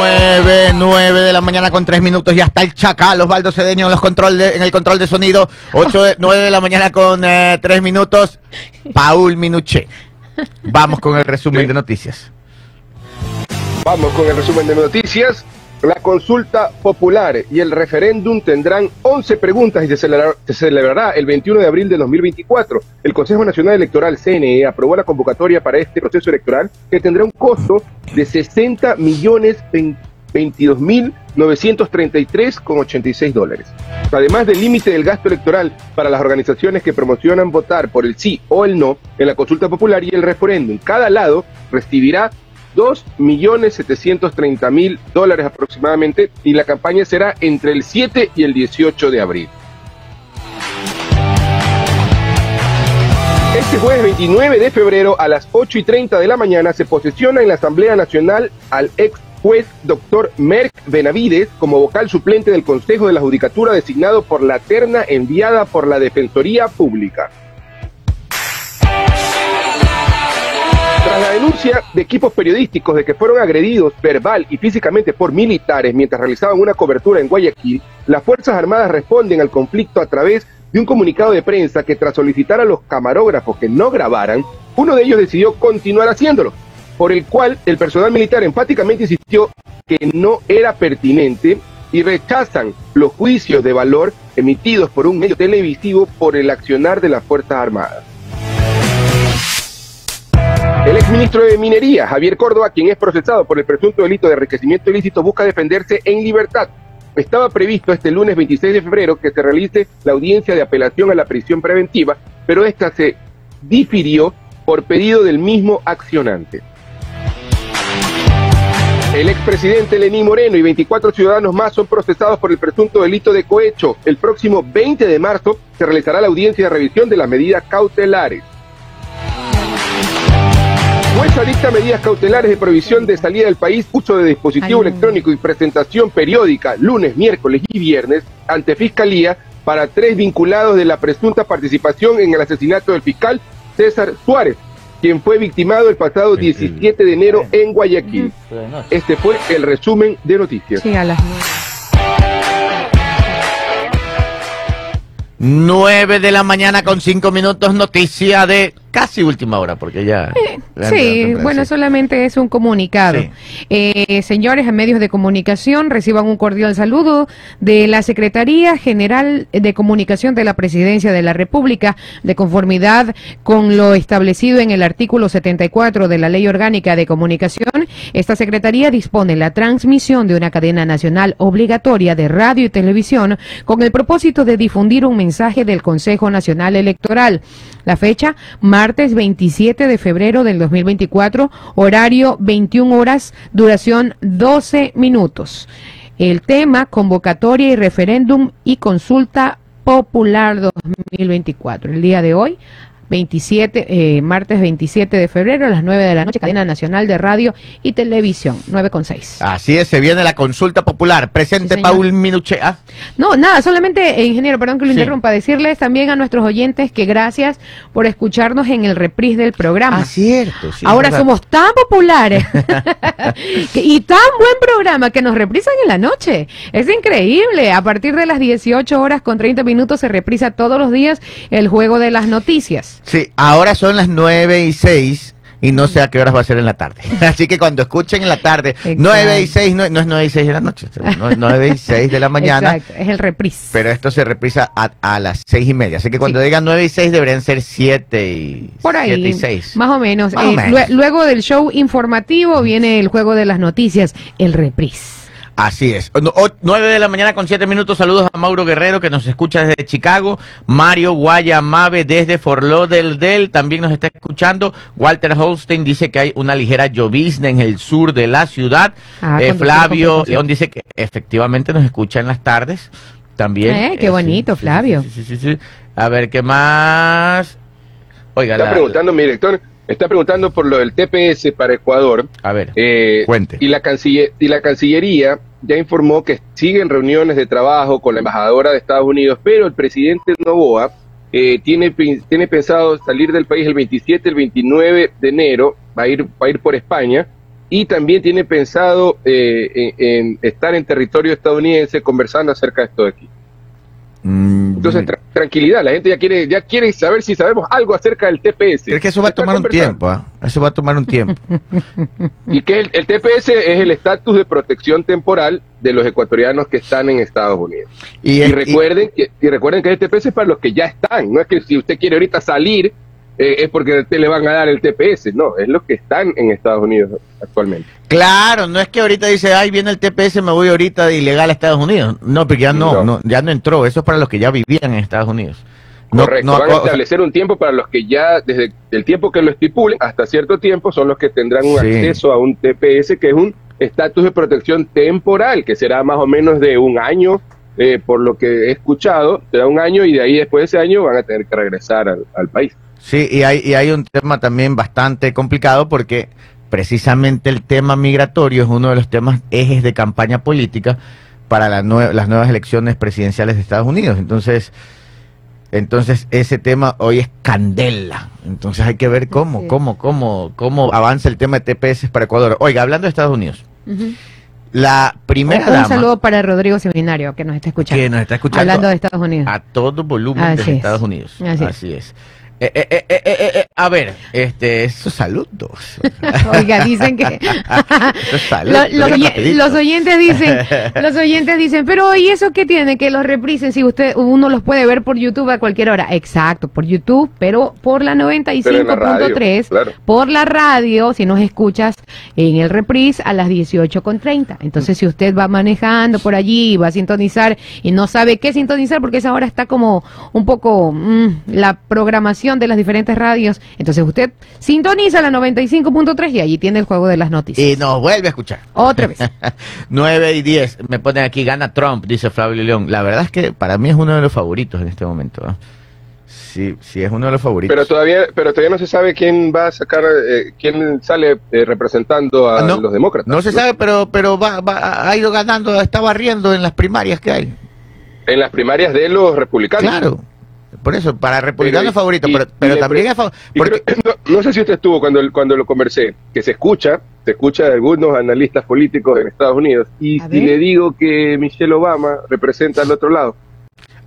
9, 9 de la mañana con 3 minutos. Ya está el chacal, Osvaldo Cedeño en, los control de- en el control de sonido. 8 de, 9 de la mañana con 3 minutos. Paul Minuché. Vamos con el resumen de noticias. Vamos con el resumen de noticias. La consulta popular y el referéndum tendrán 11 preguntas y se celebrará, se celebrará el 21 de abril de 2024. El Consejo Nacional Electoral CNE aprobó la convocatoria para este proceso electoral que tendrá un costo de 60 millones 22 mil 933 con 86 dólares. Además del límite del gasto electoral para las organizaciones que promocionan votar por el sí o el no en la consulta popular y el referéndum, cada lado recibirá 2.730.000 dólares aproximadamente y la campaña será entre el 7 y el 18 de abril. Este jueves 29 de febrero a las 8 y 30 de la mañana se posesiona en la Asamblea Nacional al ex juez doctor Merck Benavides como vocal suplente del Consejo de la Judicatura designado por la terna enviada por la Defensoría Pública. Tras la denuncia de equipos periodísticos de que fueron agredidos verbal y físicamente por militares mientras realizaban una cobertura en Guayaquil, las Fuerzas Armadas responden al conflicto a través de un comunicado de prensa que tras solicitar a los camarógrafos que no grabaran, uno de ellos decidió continuar haciéndolo, por el cual el personal militar enfáticamente insistió que no era pertinente y rechazan los juicios de valor emitidos por un medio televisivo por el accionar de las Fuerzas Armadas. El exministro de Minería, Javier Córdoba, quien es procesado por el presunto delito de enriquecimiento ilícito, busca defenderse en libertad. Estaba previsto este lunes 26 de febrero que se realice la audiencia de apelación a la prisión preventiva, pero esta se difirió por pedido del mismo accionante. El expresidente Lenín Moreno y 24 ciudadanos más son procesados por el presunto delito de cohecho. El próximo 20 de marzo se realizará la audiencia de revisión de las medidas cautelares. Jueza dicta medidas cautelares de prohibición de salida del país, uso de dispositivo Ay. electrónico y presentación periódica lunes, miércoles y viernes ante Fiscalía para tres vinculados de la presunta participación en el asesinato del fiscal César Suárez, quien fue victimado el pasado 17 de enero en Guayaquil. Este fue el resumen de noticias. Sí, a las nueve. 9 de la mañana con 5 minutos, noticia de casi última hora, porque ya... ya Sí, bueno, solamente es un comunicado. Sí. Eh, señores en medios de comunicación, reciban un cordial saludo de la Secretaría General de Comunicación de la Presidencia de la República, de conformidad con lo establecido en el artículo 74 de la Ley Orgánica de Comunicación. Esta Secretaría dispone la transmisión de una cadena nacional obligatoria de radio y televisión con el propósito de difundir un mensaje del Consejo Nacional Electoral. La fecha, martes 27 de febrero del 2024, horario 21 horas, duración 12 minutos. El tema, convocatoria y referéndum y consulta popular 2024. El día de hoy, 27, eh, martes 27 de febrero a las 9 de la noche, cadena nacional de radio y televisión, 9 con 6. Así es, se viene la consulta popular. Presente Sí. Paul Minuche. Ah, No, nada, solamente, eh, ingeniero, perdón que lo Sí. interrumpa, decirles también a nuestros oyentes que gracias por escucharnos en el reprise del programa. ah, cierto. sí, Ahora somos tan populares *laughs* *laughs* y tan buen programa que nos reprisan en la noche. Es increíble. A partir de las 18 horas con 30 minutos se reprisa todos los días el juego de las noticias. Sí, ahora son las 9 y 6 y no sé a qué horas va a ser en la tarde. *laughs* Así que cuando escuchen en la tarde, Exacto. 9 y 6, no, no es 9 y 6 de la noche, *laughs* no es 9 y 6 de la mañana. Exacto, es el reprise. Pero esto se reprisa a, a las 6 y media. Así que cuando Sí. digan 9 y 6 deberían ser 7 y, Por ahí, 7 y 6. más o menos. Más o Eh, menos. lue- luego del show informativo viene el juego de las noticias, el reprise. Así es. No- o- 9 de la mañana con 7 minutos. Saludos a Mauro Guerrero que nos escucha desde Chicago. Mario Guayamabe desde Fort Lauderdale también nos está escuchando. Walter Holstein dice que hay una ligera llovizna en el sur de la ciudad. Ah, Eh, Flavio. León dice que efectivamente nos escucha en las tardes. También. Eh, qué sí, bonito, sí, Flavio. Sí, sí, sí, sí. A ver, ¿qué más? Oiga, Está la- preguntando, mi director, está preguntando por lo del TPS para Ecuador. a ver. Eh, Cuente. Y la, canciller- y la Cancillería ya informó que siguen reuniones de trabajo con la embajadora de Estados Unidos, pero el presidente Novoa eh, tiene, tiene pensado salir del país el 27, el 29 de enero, va a ir, va a ir por España, y también tiene pensado eh, en, en estar en territorio estadounidense conversando acerca de esto de aquí. Mm, Entonces, tra- tranquilidad, la gente ya quiere, ya quiere saber si sabemos algo acerca del TPS. Creo que eso va a tomar un tiempo, ¿ah? Eso va a tomar un tiempo. *laughs* Y que el, el TPS es el estatus de protección temporal de los ecuatorianos que están en Estados Unidos. Y, recuerden que y recuerden que el TPS es para los que ya están. No es que si usted quiere ahorita salir eh, es porque usted le van a dar el TPS. No, es los que están en Estados Unidos actualmente. Claro, no es que ahorita dice, ay, viene el TPS, me voy ahorita de ilegal a Estados Unidos. No, porque ya no, No. no, ya no entró. Eso es para los que ya vivían en Estados Unidos. No, Correcto. no, van a o sea, establecer un tiempo para los que ya, desde el tiempo que lo estipulen hasta cierto tiempo, son los que tendrán un Sí. acceso a un TPS, que es un estatus de protección temporal, que será más o menos de un año, eh, por lo que he escuchado, será un año y de ahí después de ese año van a tener que regresar al, al país. Sí, y hay, y hay un tema también bastante complicado porque precisamente el tema migratorio es uno de los temas ejes de campaña política para la nue- las nuevas elecciones presidenciales de Estados Unidos. Entonces, entonces ese tema hoy es candela. Entonces hay que ver cómo, cómo, cómo, cómo avanza el tema de TPS para Ecuador. Oiga, hablando de Estados Unidos, la primera un dama saludo para Rodrigo Seminario, que nos está escuchando. que nos está escuchando Hablando de Estados Unidos. a todo volumen es. Estados Unidos. Así Así, es. es. Eh, eh, eh, eh, eh, eh, a ver, este, esos saludos. *laughs* Oiga, dicen que *laughs* saludos. Lo- lo- los oyentes dicen, *laughs* los oyentes dicen, pero ¿y eso qué tiene? Que los reprisen si usted uno los puede ver por YouTube a cualquier hora. Exacto, por YouTube, pero por la Pero en la radio, 95.3, claro. por la radio, si nos escuchas en el reprise a las 18.30. Entonces, si usted va manejando por allí, va a sintonizar y no sabe qué sintonizar, porque esa hora está como un poco mm, la programación de las diferentes radios, entonces usted sintoniza la 95.3 y allí tiene el juego de las noticias. Y nos vuelve a escuchar. Otra vez. *laughs* 9 y 10. Me ponen aquí, gana Trump, dice Flavio León. La verdad es que para mí es uno de los favoritos en este momento. ¿no? Sí, sí, es uno de los favoritos. Pero todavía, pero todavía no se sabe quién va a sacar, eh, quién sale eh, representando a Ah, no. los demócratas. no se sabe, pero, pero va, va- ha ido ganando, está barriendo en las primarias que hay. En las primarias de los republicanos. Claro. Por eso, para republicano es favorito, y- pero, y pero le también es favorito. Y Porque, creo- no, no sé si usted estuvo cuando, cuando lo conversé, que se escucha, se escucha de algunos analistas políticos en Estados Unidos, y ver. le digo que Michelle Obama representa al otro lado,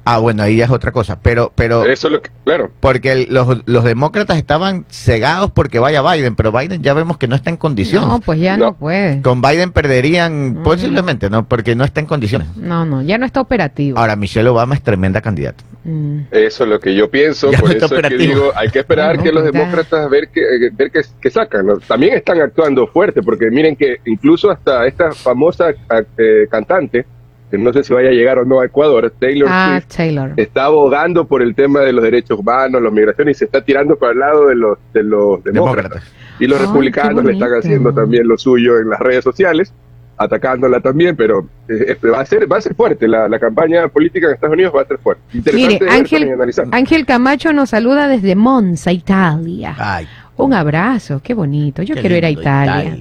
ah, bueno, ahí ya es otra cosa. Pero, pero, eso es lo que, claro, porque el- los, los demócratas estaban cegados porque vaya Biden, pero Biden ya vemos que no está en condiciones. No, pues ya no, No. puede. Con Biden perderían, Ujú. posiblemente, ¿no? Porque no está en condiciones. No, no, ya no está operativo. Ahora, Michelle Obama es tremenda candidata. Mm. eso es lo que yo pienso, Ya por eso es que digo, hay que esperar No, que los ya. demócratas ver que, eh, ver qué, qué sacan. ¿no? También están actuando fuerte, porque miren que incluso hasta esta famosa eh, cantante, que no sé si vaya a llegar o no a Ecuador, Taylor Ah, Swift, Taylor. está abogando por el tema de los derechos humanos, la migración, y se está tirando para el lado de los, de los demócratas. Demócratas. Y los republicanos le están haciendo también lo suyo en las redes sociales, atacándola también, pero eh, va a ser va a ser fuerte, la, la campaña política en Estados Unidos va a ser fuerte. Interesante Mire, Ángel. Ángel Camacho nos saluda desde Monza, Italia. Ay, Un abrazo, qué bonito. Yo qué quiero ir a Italia.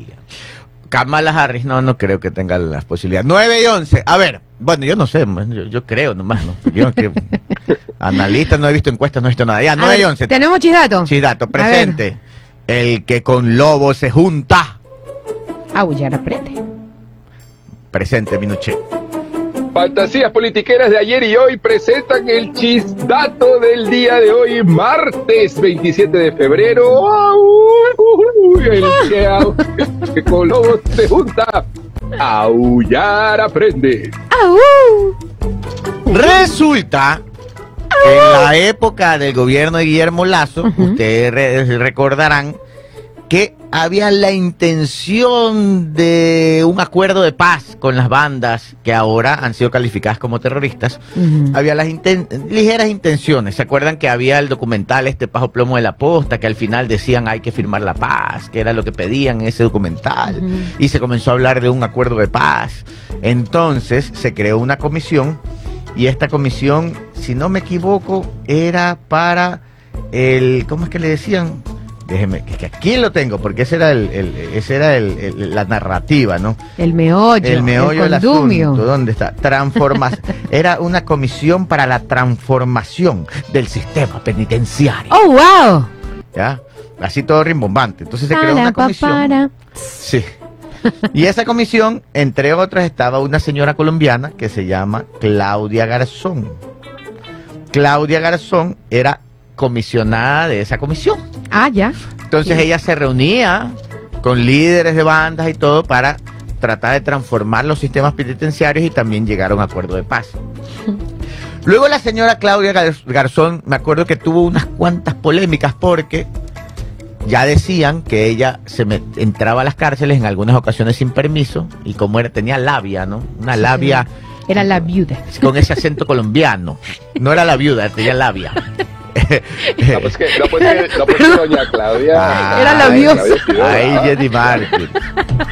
Kamala Harris, no, no creo que tenga las posibilidades. 9 y 11. A ver, bueno, yo no sé, yo, yo creo nomás, ¿no? Yo que *laughs* analista, no he visto encuestas, no he visto nada. Ya, A 9 y ver, 11. ¿Tenemos chisdato? Sí, dato, A ver. presente. El que con lobo se junta. Aullar aprende. Presente, Minuche. Fantasías politiqueras de ayer y hoy presentan el chisdato del día de hoy, martes 27 de febrero. El que, que con lobos se junta. Aullar aprende. Resulta que en la época del gobierno de Guillermo Lazo, Ujú. ustedes re- recordarán que había la intención de un acuerdo de paz con las bandas que ahora han sido calificadas como terroristas. Había las inten- ligeras intenciones. ¿Se acuerdan que había el documental este Pajo Plomo de la Posta que al final decían hay que firmar la paz, que era lo que pedían en ese documental? Y se comenzó a hablar de un acuerdo de paz. Entonces se creó una comisión y esta comisión, si no me equivoco, era para el, ¿cómo es que le decían? Déjeme, que que aquí lo tengo, porque ese era el, el- ese era el- el- la narrativa, ¿no? El meollo. el meollo del asunto, ¿dónde está? Transformación. *laughs* era una comisión para la transformación del sistema penitenciario, ¡Oh, wow! ¿ya? Así todo rimbombante. Entonces se creó una comisión. para. Sí. Y esa comisión, entre otras, estaba una señora colombiana que se llama Claudia Garzón. Claudia Garzón era comisionada de esa comisión. Ah, ya. Entonces ella se reunía con líderes de bandas y todo para tratar de transformar los sistemas penitenciarios y también llegar a un acuerdo de paz. *laughs* Luego la señora Claudia Gar- Garzón, me acuerdo que tuvo unas cuantas polémicas porque ya decían que ella se met- entraba a las cárceles en algunas ocasiones sin permiso y como era tenía labia, ¿no? Una Sí, labia Era la viuda. con ese acento *laughs* colombiano. No era la viuda, tenía labia. *laughs* No, pues que, no, pues que, no, pues que doña Claudia. Ah, Era la Ay. Ahí Jenny Martin.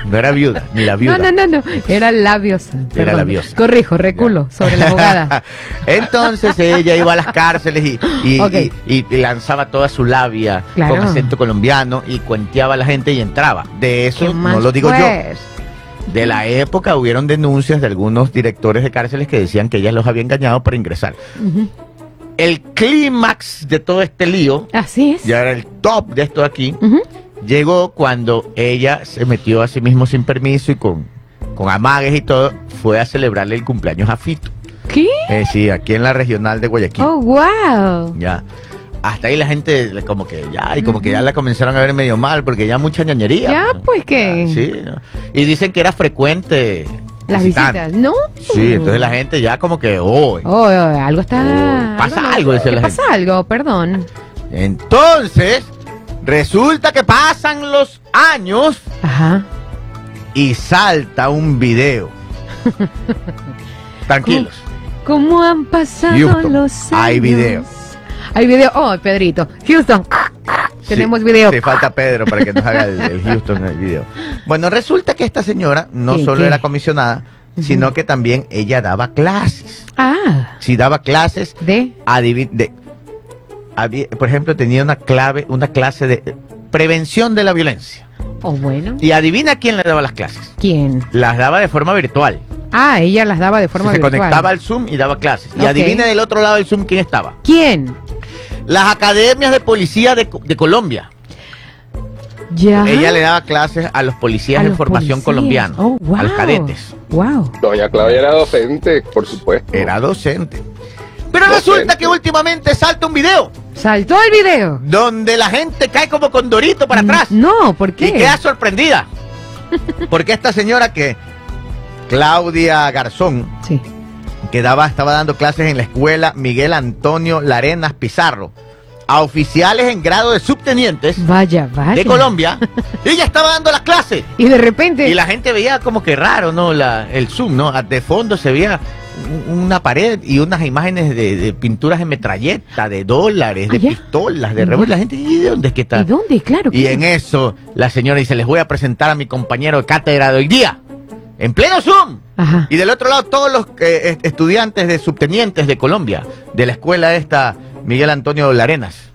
No era viuda, ni la viuda. No, no, no, no. Era labiosa. Perdón. labiosa. Corrijo, reculo sobre la abogada. *laughs* Entonces ella iba a las cárceles y, y- lanzaba toda su labia Claro. con acento colombiano y cuenteaba a la gente y entraba. De ¿Qué eso no lo digo yo. De la época hubieron denuncias de algunos directores de cárceles que decían que ella los había engañado para ingresar. Ujú. El clímax de todo este lío, Así es. ya era el top de esto aquí, llegó cuando ella se metió a sí mismo sin permiso y con, con amagues y todo, fue a celebrarle el cumpleaños a Fito. ¿Qué? Eh, sí, aquí en la regional de Guayaquil. Oh, wow. Ya. hasta ahí la gente como que ya, y como que ya la comenzaron a ver medio mal, porque ya mucha ñañería. Ya, ¿no? pues que Sí, ¿no? y dicen que era frecuente las visitas, ¿no? Sí, entonces la gente ya como que, oh, Oh, oh, algo está. Oh, pasa algo, dice ¿qué la pasa algo, perdón. entonces resulta que pasan los años Ajá. y salta un video. *laughs* Tranquilos. ¿Cómo han pasado Houston, los años? hay video. Hay video. Oh, Pedrito. Houston. Tenemos Sí, video. Sí, falta Pedro para que nos haga el, el Houston en el video. Bueno, resulta que esta señora no ¿Qué, solo qué? era comisionada, sino que también ella daba clases. Ah, Sí, daba clases de. de, había- por ejemplo, tenía una clave, una clase de prevención de la violencia. Oh, bueno. Y adivina quién le daba las clases. ¿Quién? Las daba de forma virtual. Ah, ella las daba de forma se virtual. conectaba al Zoom y daba clases. Y adivina del otro lado del Zoom quién estaba. ¿Quién? Las academias de policía de, de Colombia. Ya. Ella le daba clases a los policías A de los formación policías. colombiana, Oh, wow. a los cadetes. Wow. Doña Claudia era docente, por supuesto. Era docente. Pero Docente. resulta que últimamente salta un video Saltó el video. donde la gente cae como condorito para atrás No, ¿por qué? y queda sorprendida. *laughs* Porque esta señora que, Claudia Garzón, Sí. Que daba, estaba dando clases en la escuela Miguel Antonio Larenas Pizarro a oficiales en grado de subtenientes Vaya, vaya. de Colombia, *laughs* ella estaba dando las clases. Y de repente. Y la gente veía como que raro, ¿no? La, el zoom, ¿no? De fondo se veía un- una pared y unas imágenes de, de pinturas de metralleta, de dólares, de Ah, pistolas, de revólver. La gente, ¿y de dónde es que está? ¿Y dónde? Claro. Y en eso la señora dice, les voy a presentar a mi compañero de cátedra de hoy día, en pleno Zoom. Ajá. Y del otro lado todos los eh, est- estudiantes de subtenientes de Colombia, de la escuela esta, Miguel Antonio Larenas.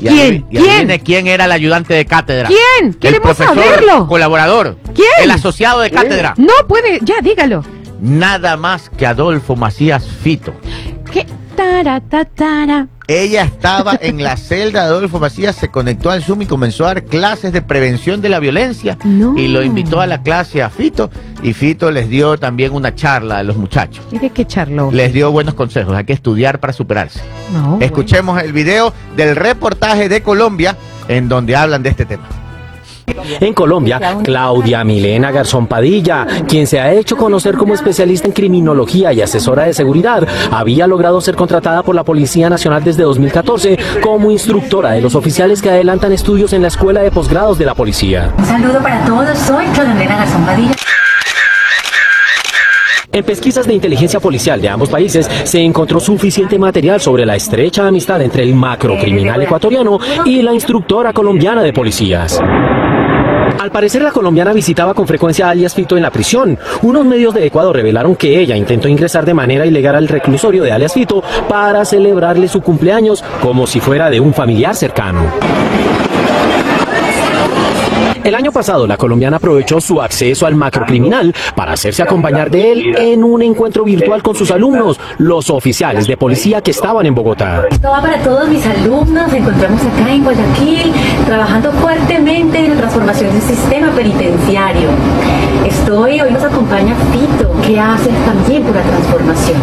Y ¿Quién? y ¿Quién? quién era el ayudante de cátedra. ¿Quién? El Queremos profesor saberlo. colaborador. ¿Quién? El asociado de cátedra. No puede. Ya, dígalo. Nada más que Adolfo Macías Fito. ¿Qué? Tara, ta, tara. Ella estaba en la celda de Adolfo Macías, se conectó al Zoom y comenzó a dar clases de prevención de la violencia. No. Y lo invitó a la clase a Fito. Y Fito les dio también una charla a los muchachos. Mire qué charlo. Les dio buenos consejos. Hay que estudiar para superarse. No. Escuchemos el video del reportaje de Colombia en donde hablan de este tema. En Colombia, Claudia Milena Garzón Padilla, quien se ha hecho conocer como especialista en criminología y asesora de seguridad, había logrado ser contratada por la Policía Nacional desde 2014 como instructora de los oficiales que adelantan estudios en la Escuela de Posgrados de la Policía. Un saludo para todos, soy Claudia Garzón Padilla. En pesquisas de inteligencia policial de ambos países se encontró suficiente material sobre la estrecha amistad entre el macrocriminal ecuatoriano y la instructora colombiana de policías. Al parecer la colombiana visitaba con frecuencia a alias Fito en la prisión. Unos medios de Ecuador revelaron que ella intentó ingresar de manera ilegal al reclusorio de alias Fito para celebrarle su cumpleaños como si fuera de un familiar cercano. El año pasado, la colombiana aprovechó su acceso al macrocriminal para hacerse acompañar de él en un encuentro virtual con sus alumnos, los oficiales de policía que estaban en Bogotá. Esto va para todos mis alumnos. Nos encontramos acá en Guayaquil trabajando fuertemente en la transformación del sistema penitenciario. Estoy, hoy nos acompaña Fito, que hace también por la transformación.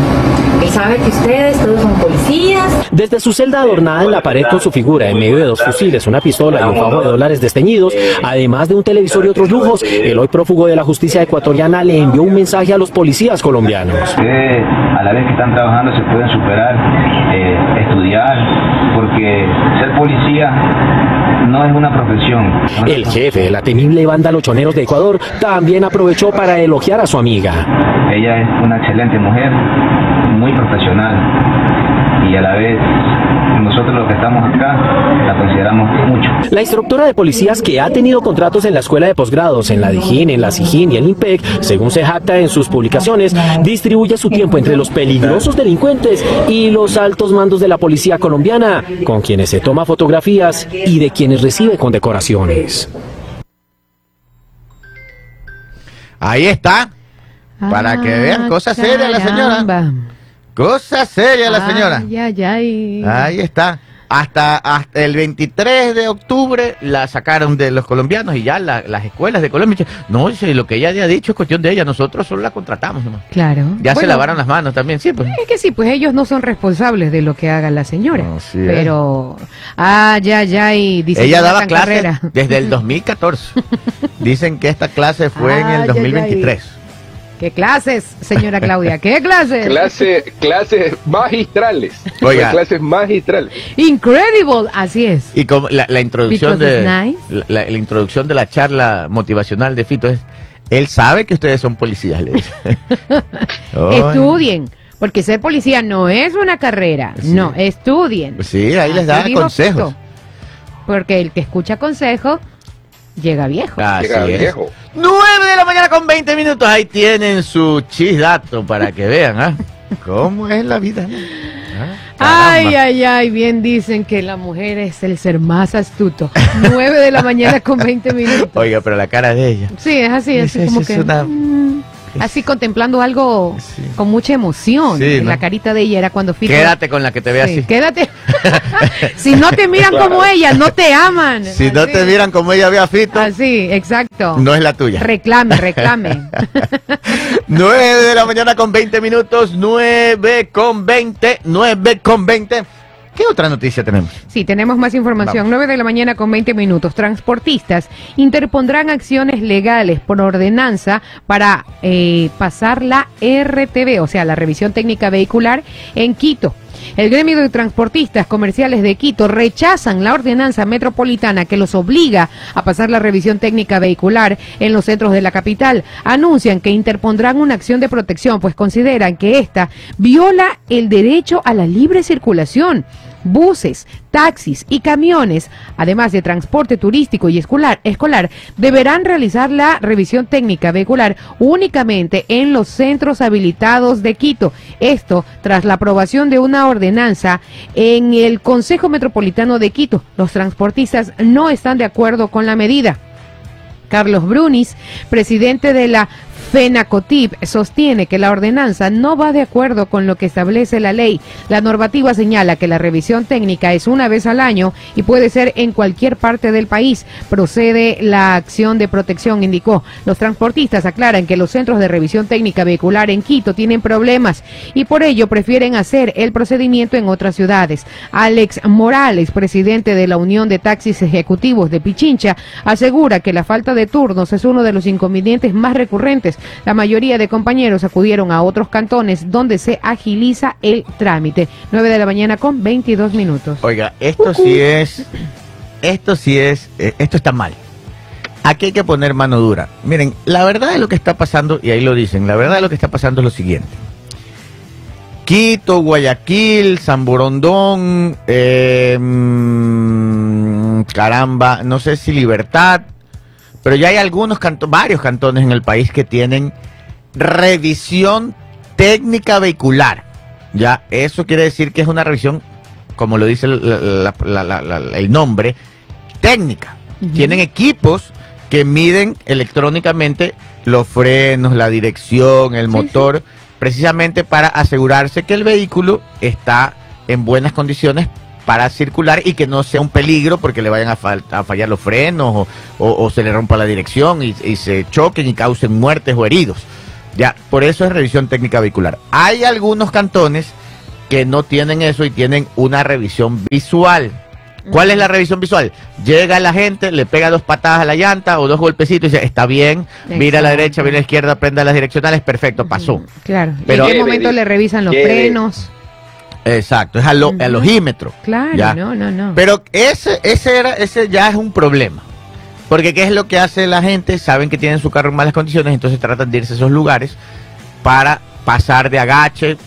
Él sabe que ustedes todos son policías. Desde su celda adornada en la pared con su figura en medio de dos fusiles, una pistola y un fajo de dólares desteñidos, además de un televisor y otros lujos, el hoy prófugo de la justicia ecuatoriana le envió un mensaje a los policías colombianos. A la vez que están trabajando, se pueden superar, eh, estudiar, porque ser policía no es una profesión. ¿no? El jefe de la temible banda Lochoneros de Ecuador también aprovechó para elogiar a su amiga. Ella es una excelente mujer, muy profesional, y a la vez nosotros los que estamos acá la consideramos mucho. La instructora de policías que ha tenido contratos en la escuela de posgrados, en la DIJÍN, en la SIJÍN y en el IMPEC, según se jacta en sus publicaciones, distribuye su tiempo entre los peligrosos delincuentes y los altos mandos de la policía colombiana, con quienes se toma fotografías y de quienes recibe condecoraciones. Ahí está. Para que vean, cosa seria la señora. Cosa seria la señora. Ay, ay, ay. Ahí está. Hasta, hasta el 23 de octubre la sacaron de los colombianos y ya la- las escuelas de Colombia dicen, no, lo que ella ya ha dicho es cuestión de ella, nosotros solo la contratamos nomás. Claro. Ya se lavaron las manos también, sí, pues. Es que sí, pues ellos no son responsables de lo que haga la señora. No, sí, eh. pero, ah, ya, ya, y dice Ella daba clases desde el *laughs* 2014. Dicen que esta clase fue en el 2023. ¿Qué clases, señora Claudia? ¿Qué clases? Clase, clases magistrales. Oiga. Clases magistrales. Incredible, así es. Y como la, la introducción Because de nice. la, la- la introducción de la charla motivacional de Fito es él sabe que ustedes son policías, le dice. Ay. *laughs* Estudien, porque ser policía no es una carrera. Sí. No, estudien. Sí, ahí les da consejos. Fito. Porque el que escucha consejos llega viejo. Así Llega es. viejo. 9 de la mañana con 20 minutos. Ahí tienen su chisdato para que vean, ¿ah? ¿Cómo es la vida? ¿Ah? Ay, ay, ay, bien dicen que la mujer es el ser más astuto. 9 de la mañana con 20 minutos. *laughs* Oiga, pero la cara de ella. Sí, es así, así como que... una- mm, así contemplando algo Sí. con mucha emoción. Sí, ¿no? La carita de ella era cuando Fito... Quédate con la que te ve Sí, así. quédate. *laughs* *laughs* si no te miran como ella, no te aman. Si no te miran como ella ve a Fito, Así, exacto. no es la tuya. Reclame, reclame. *laughs* 9 de la mañana con 20 minutos, 9 con 20, 9 con 20. ¿Qué otra noticia tenemos? Sí, tenemos más información. Vamos. 9 de la mañana con 20 minutos. Transportistas interpondrán acciones legales por ordenanza para eh, pasar la RTV, o sea, la revisión técnica vehicular en Quito. El gremio de transportistas comerciales de Quito rechazan la ordenanza metropolitana que los obliga a pasar la revisión técnica vehicular en los centros de la capital. Anuncian que interpondrán una acción de protección, pues consideran que esta viola el derecho a la libre circulación buses, taxis y camiones, además de transporte turístico y escolar, escolar, deberán realizar la revisión técnica vehicular únicamente en los centros habilitados de Quito. Esto tras la aprobación de una ordenanza en el Consejo Metropolitano de Quito. Los transportistas no están de acuerdo con la medida. Carlos Brunis, presidente de la FENACOTIP, sostiene que la ordenanza no va de acuerdo con lo que establece la ley. La normativa señala que la revisión técnica es una vez al año y puede ser en cualquier parte del país. Procede la acción de protección, indicó. Los transportistas aclaran que los centros de revisión técnica vehicular en Quito tienen problemas y por ello prefieren hacer el procedimiento en otras ciudades. Alex Morales, presidente de la Unión de Taxis Ejecutivos de Pichincha, asegura que la falta de turnos es uno de los inconvenientes más recurrentes. La mayoría de compañeros acudieron a otros cantones donde se agiliza el trámite. 9 de la mañana con 22 minutos. Oiga, esto sí es, esto sí es, eh, esto está mal. Aquí hay que poner mano dura. Miren, la verdad de lo que está pasando, y ahí lo dicen, la verdad de lo que está pasando es lo siguiente. Quito, Guayaquil, San Borondón, eh, mm, caramba, no sé si Libertad, pero ya hay algunos cantones, varios cantones en el país que tienen revisión técnica vehicular. Ya, eso quiere decir que es una revisión, como lo dice el, la- la- la- la- el nombre, técnica. Tienen equipos que miden electrónicamente los frenos, la dirección, el Sí, motor, precisamente para asegurarse que el vehículo está en buenas condiciones para circular y que no sea un peligro porque le vayan a, fal- a fallar los frenos o, o- o se le rompa la dirección y, y se choquen y causen muertes o heridos. Ya, por eso es revisión técnica vehicular. Hay algunos cantones que no tienen eso y tienen una revisión visual. ¿Cuál es la revisión visual? Llega la gente, le pega dos patadas a la llanta o dos golpecitos y dice, está bien, mira a la derecha, mira a la izquierda, prenda las direccionales, perfecto, pasó. Claro. Pero- ¿En qué momento le revisan los frenos? Exacto, es al, ojímetro. Claro, Ya. no, no, no. Pero ese, ese, era, ese ya es un problema. Porque ¿qué es lo que hace la gente? Saben que tienen su carro en malas condiciones, entonces tratan de irse a esos lugares para pasar de agache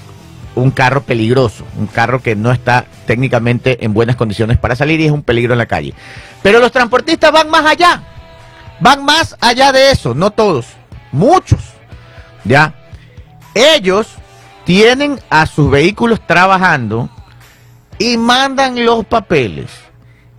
un carro peligroso, un carro que no está técnicamente en buenas condiciones para salir y es un peligro en la calle. Pero los transportistas van más allá, van más allá de eso, no todos, muchos, ¿ya? Ellos tienen a sus vehículos trabajando y mandan los papeles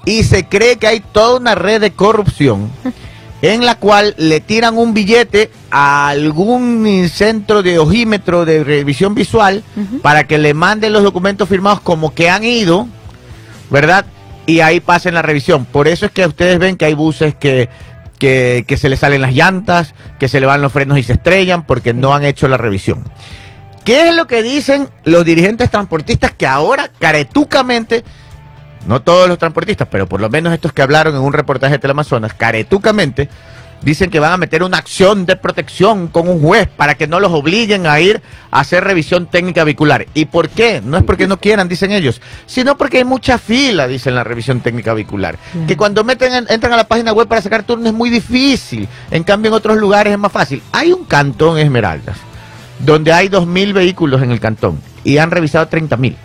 y se cree que hay toda una red de corrupción *laughs* en la cual le tiran un billete a algún centro de ojímetro de revisión visual para que le manden los documentos firmados como que han ido, ¿verdad? Y ahí pasen la revisión. Por eso es que ustedes ven que hay buses que, que, que se les salen las llantas, que se le van los frenos y se estrellan porque no han hecho la revisión. ¿Qué es lo que dicen los dirigentes transportistas que ahora caretucamente, no todos los transportistas, pero por lo menos estos que hablaron en un reportaje de Teleamazonas, caretucamente, dicen que van a meter una acción de protección con un juez para que no los obliguen a ir a hacer revisión técnica vehicular. ¿Y por qué? No es porque no quieran, dicen ellos, sino porque hay mucha fila, dicen la revisión técnica vehicular. Que cuando meten, en- entran a la página web para sacar turno es muy difícil. En cambio, en otros lugares es más fácil. Hay un cantón Esmeraldas, donde hay 2.000 vehículos en el cantón y han revisado 30.000.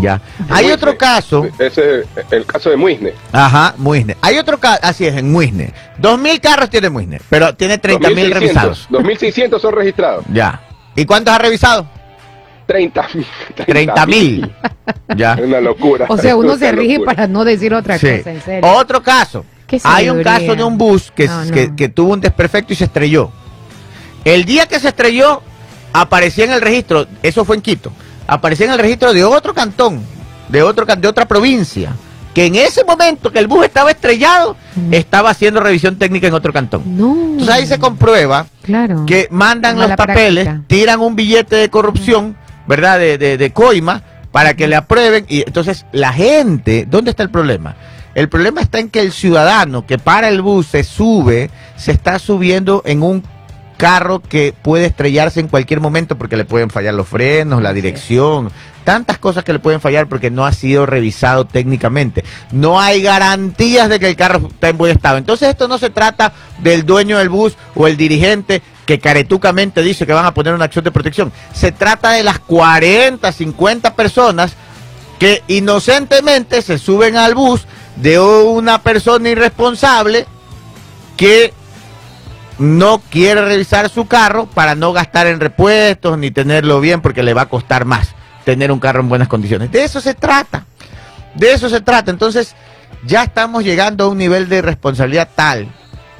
Ya. Hay Muisne. otro caso. Ese es el caso de Muisne. Ajá, Muisne. Hay otro caso, así es, en Muisne. Dos mil carros tiene Muisne, pero tiene 30 mil 2600. revisados. 2600 son registrados. Ya. ¿Y cuántos ha revisado? 30 mil. 30 mil. Ya. Es una locura. O sea, uno se rige locura. para no decir otra Sí. cosa, en serio. Otro caso. Qué Hay un caso de un bus que, No, no. que, que tuvo un desperfecto y se estrelló. El día que se estrelló, aparecía en el registro, eso fue en Quito, aparecía en el registro de otro cantón, de, otro, de otra provincia, que en ese momento que el bus estaba estrellado, Mm. estaba haciendo revisión técnica en otro cantón. No. Entonces ahí se comprueba Claro. que mandan los papeles, práctica. tiran un billete de corrupción, ¿verdad? De, de, de coima, para que le aprueben. Y entonces la gente, ¿dónde está el problema? El problema está en que el ciudadano que para el bus se sube, se está subiendo en un carro que puede estrellarse en cualquier momento porque le pueden fallar los frenos, la dirección, tantas cosas que le pueden fallar porque no ha sido revisado técnicamente. No hay garantías de que el carro está en buen estado. Entonces esto no se trata del dueño del bus o el dirigente que caretucamente dice que van a poner una acción de protección. Se trata de las 40, 50 personas que inocentemente se suben al bus de una persona irresponsable que no quiere revisar su carro para no gastar en repuestos ni tenerlo bien porque le va a costar más tener un carro en buenas condiciones. De eso se trata. De eso se trata. Entonces, ya estamos llegando a un nivel de responsabilidad tal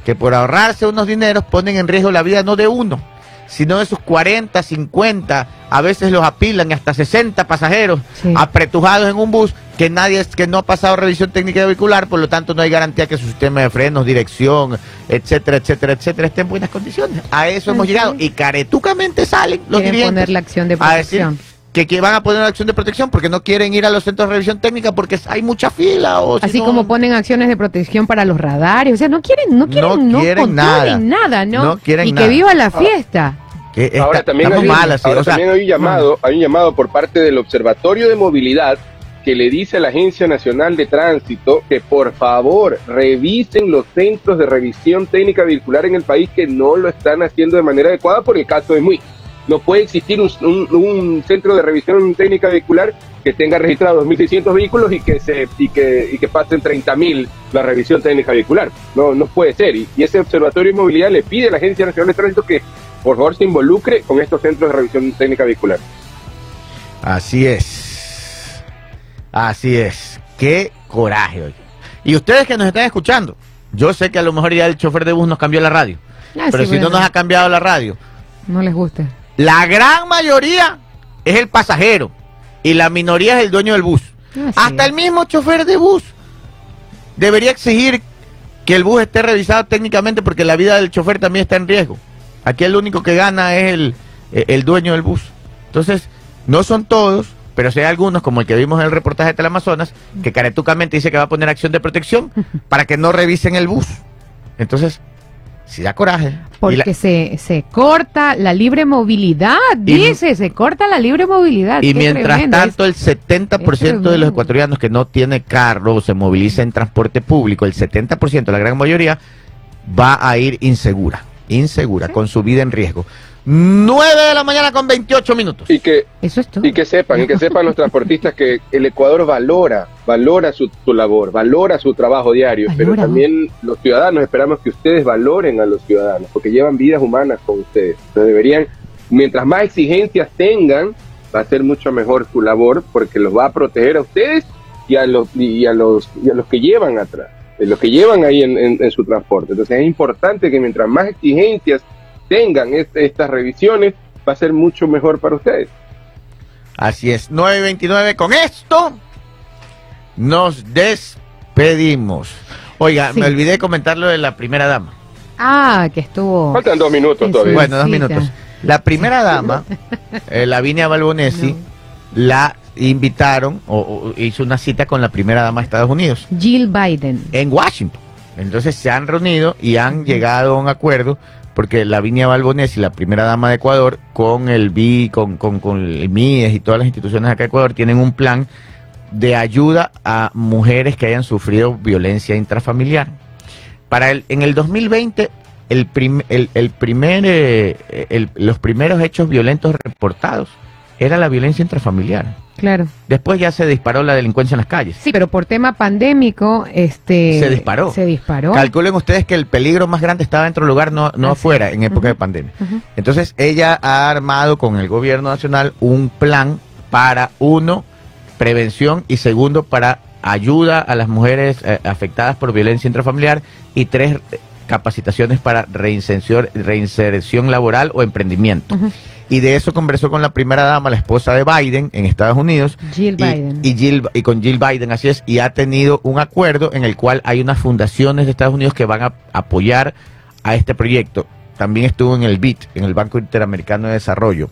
que por ahorrarse unos dineros ponen en riesgo la vida no de uno, sino de sus 40, 50, a veces los apilan y hasta 60 pasajeros Sí. apretujados en un bus que nadie que no ha pasado revisión técnica vehicular, por lo tanto no hay garantía que su sistema de frenos, dirección, etcétera, etcétera, etcétera, esté en buenas condiciones. A eso hemos llegado es. y caretucamente salen los Quieren dirigentes poner la acción de a decir protección. que, que van a poner una acción de protección porque no quieren ir a los centros de revisión técnica porque hay mucha fila o si Así no- como ponen acciones de protección para los radares, o sea, no quieren, no quieren, No no, quieren nada. nada, ¿no? No quieren y nada. que viva la fiesta. que está- Ahora también, estamos hay, mal así, ahora o sea, también hay un llamado, hay un llamado por parte del Observatorio de Movilidad que le dice a la Agencia Nacional de Tránsito que por favor revisen los centros de revisión técnica vehicular en el país que no lo están haciendo de manera adecuada por el caso de Muy. No puede existir un, centro de revisión técnica vehicular que tenga registrados 2.600 vehículos y que se y que, y que pasen 30.000 la revisión técnica vehicular. No, no puede ser. Y ese Observatorio de Movilidad le pide a la Agencia Nacional de Tránsito que por favor se involucre con estos centros de revisión técnica vehicular. así es. Así es. Qué coraje hoy. Y ustedes que nos están escuchando, yo sé que a lo mejor ya el chofer de bus nos cambió la radio, Ah, pero sí, si no nos ha cambiado la radio, no les gusta. la gran mayoría es el pasajero y la minoría es el dueño del bus. Así Hasta es. el mismo chofer de bus debería exigir que el bus esté revisado técnicamente porque la vida del chofer también está en riesgo. Aquí el único que gana es el, eh, el dueño del bus. Entonces, no son todos, pero sí hay algunos, como el que vimos en el reportaje de Teleamazonas, que caretucamente dice que va a poner acción de protección *laughs* para que no revisen el bus. Entonces, si da coraje. Porque la- se, se corta la libre movilidad, Y- dice, se corta la libre movilidad. Y Qué mientras tremendo es. tanto, el 70% de los ecuatorianos que no tiene carro o se moviliza en transporte público, el 70%, la gran mayoría, va a ir insegura, insegura, con su vida en riesgo. 9 de la mañana con 28 minutos. Y que, Eso es todo. y que sepan, y que sepan los transportistas que el Ecuador valora, valora su, su labor, valora su trabajo diario, pero también los ciudadanos esperamos que ustedes valoren a los ciudadanos, porque llevan vidas humanas con ustedes. Entonces deberían, mientras más exigencias tengan, va a ser mucho mejor su labor, porque los va a proteger a ustedes y a los, y a los, y a los que llevan atrás, los que llevan ahí en, en- en su transporte. Entonces es importante que mientras más exigencias tengan est- estas revisiones, va a ser mucho mejor para ustedes. Así es, 9.29 con esto. nos despedimos. Oiga, Sí. me olvidé de comentar lo de la primera dama. Ah, que estuvo. Faltan dos minutos Sí, todavía. Bueno, dos minutos. La primera dama, *laughs* eh, Lavinia Balbonesi, No. la invitaron o, o hizo una cita con la primera dama de Estados Unidos Jill Biden. en Washington. Entonces se han reunido y han llegado a un acuerdo porque Lavinia Balbonesi, la primera dama de Ecuador, con el BI, con, con, con el MIES y todas las instituciones acá de Ecuador, tienen un plan de ayuda a mujeres que hayan sufrido violencia intrafamiliar. Para el, en el 2020, el, prim- el, el primer, eh, los primeros hechos violentos reportados era la violencia intrafamiliar. Claro. Después ya se disparó la delincuencia en las calles. Sí, pero por tema pandémico, este. Se disparó. Se disparó. Calculen ustedes que el peligro más grande estaba dentro del lugar, no, no Así afuera, es. en época de pandemia. Entonces ella ha armado con el gobierno nacional un plan para, uno, prevención y segundo, para ayuda a las mujeres eh, afectadas por violencia intrafamiliar y tres, eh, capacitaciones para reinserción, reinserción laboral o emprendimiento. Y de eso conversó con la primera dama, la esposa de Biden en Estados Unidos. Jill y, Biden. Y, Jill- y con Jill Biden, así es, y ha tenido un acuerdo en el cual hay unas fundaciones de Estados Unidos que van a apoyar a este proyecto. También estuvo en el BIT, en el Banco Interamericano de Desarrollo.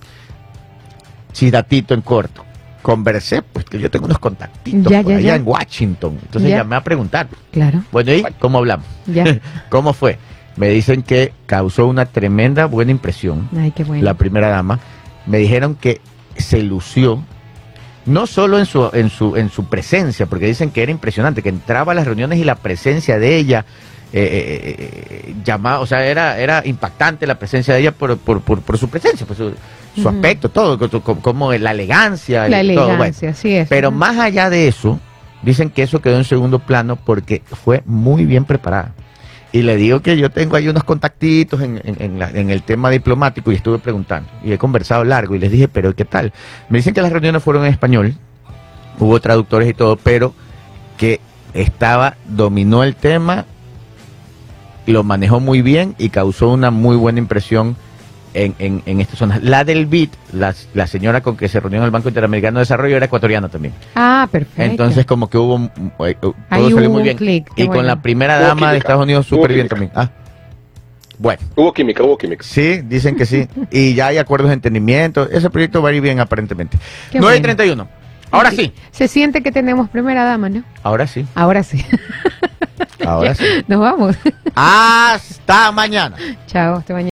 Chidatito en corto. Conversé, pues que yo tengo unos contactitos Ya, por ya, allá ya. en Washington. Entonces Ya. llamé a preguntar. Claro. Bueno, ¿y cómo hablamos? Ya. *laughs* ¿Cómo fue? Me dicen que causó una tremenda buena impresión Ay, qué bueno. la primera dama, me dijeron que se lució no solo en su, en su, en su presencia, porque dicen que era impresionante, que entraba a las reuniones y la presencia de ella eh, eh, eh, llamaba, o sea, era, era impactante la presencia de ella por, por, por, por su presencia, por su, aspecto, todo, co- co- como, la elegancia, La y todo, bueno. elegancia, así es. Pero más allá de eso, dicen que eso quedó en segundo plano porque fue muy bien preparada. Y le digo que yo tengo ahí unos contactitos en, en- en la- en el tema diplomático y estuve preguntando. Y he conversado largo y les dije, pero ¿qué tal? Me dicen que las reuniones fueron en español, hubo traductores y todo, pero que estaba, dominó el tema, lo manejó muy bien y causó una muy buena impresión en, en, en esta zona. La del BIT, la, la señora con que se reunió en el Banco Interamericano de Desarrollo era ecuatoriana también. Ah, perfecto. Entonces como que hubo, mm, eh, todo Ahí salió hubo muy bien. y con bueno. la primera dama de. Estados Unidos súper bien también. Ah. Bueno, Hubo química, hubo química. sí, dicen que sí. *laughs* y ya hay acuerdos de entendimiento. Ese proyecto va a ir bien aparentemente. Qué 9 y bueno. 31. Ahora sí. Se siente que tenemos primera dama, ¿no? Ahora sí. Ahora sí. Ahora sí. *laughs* Nos vamos. Hasta mañana. Chao, hasta mañana.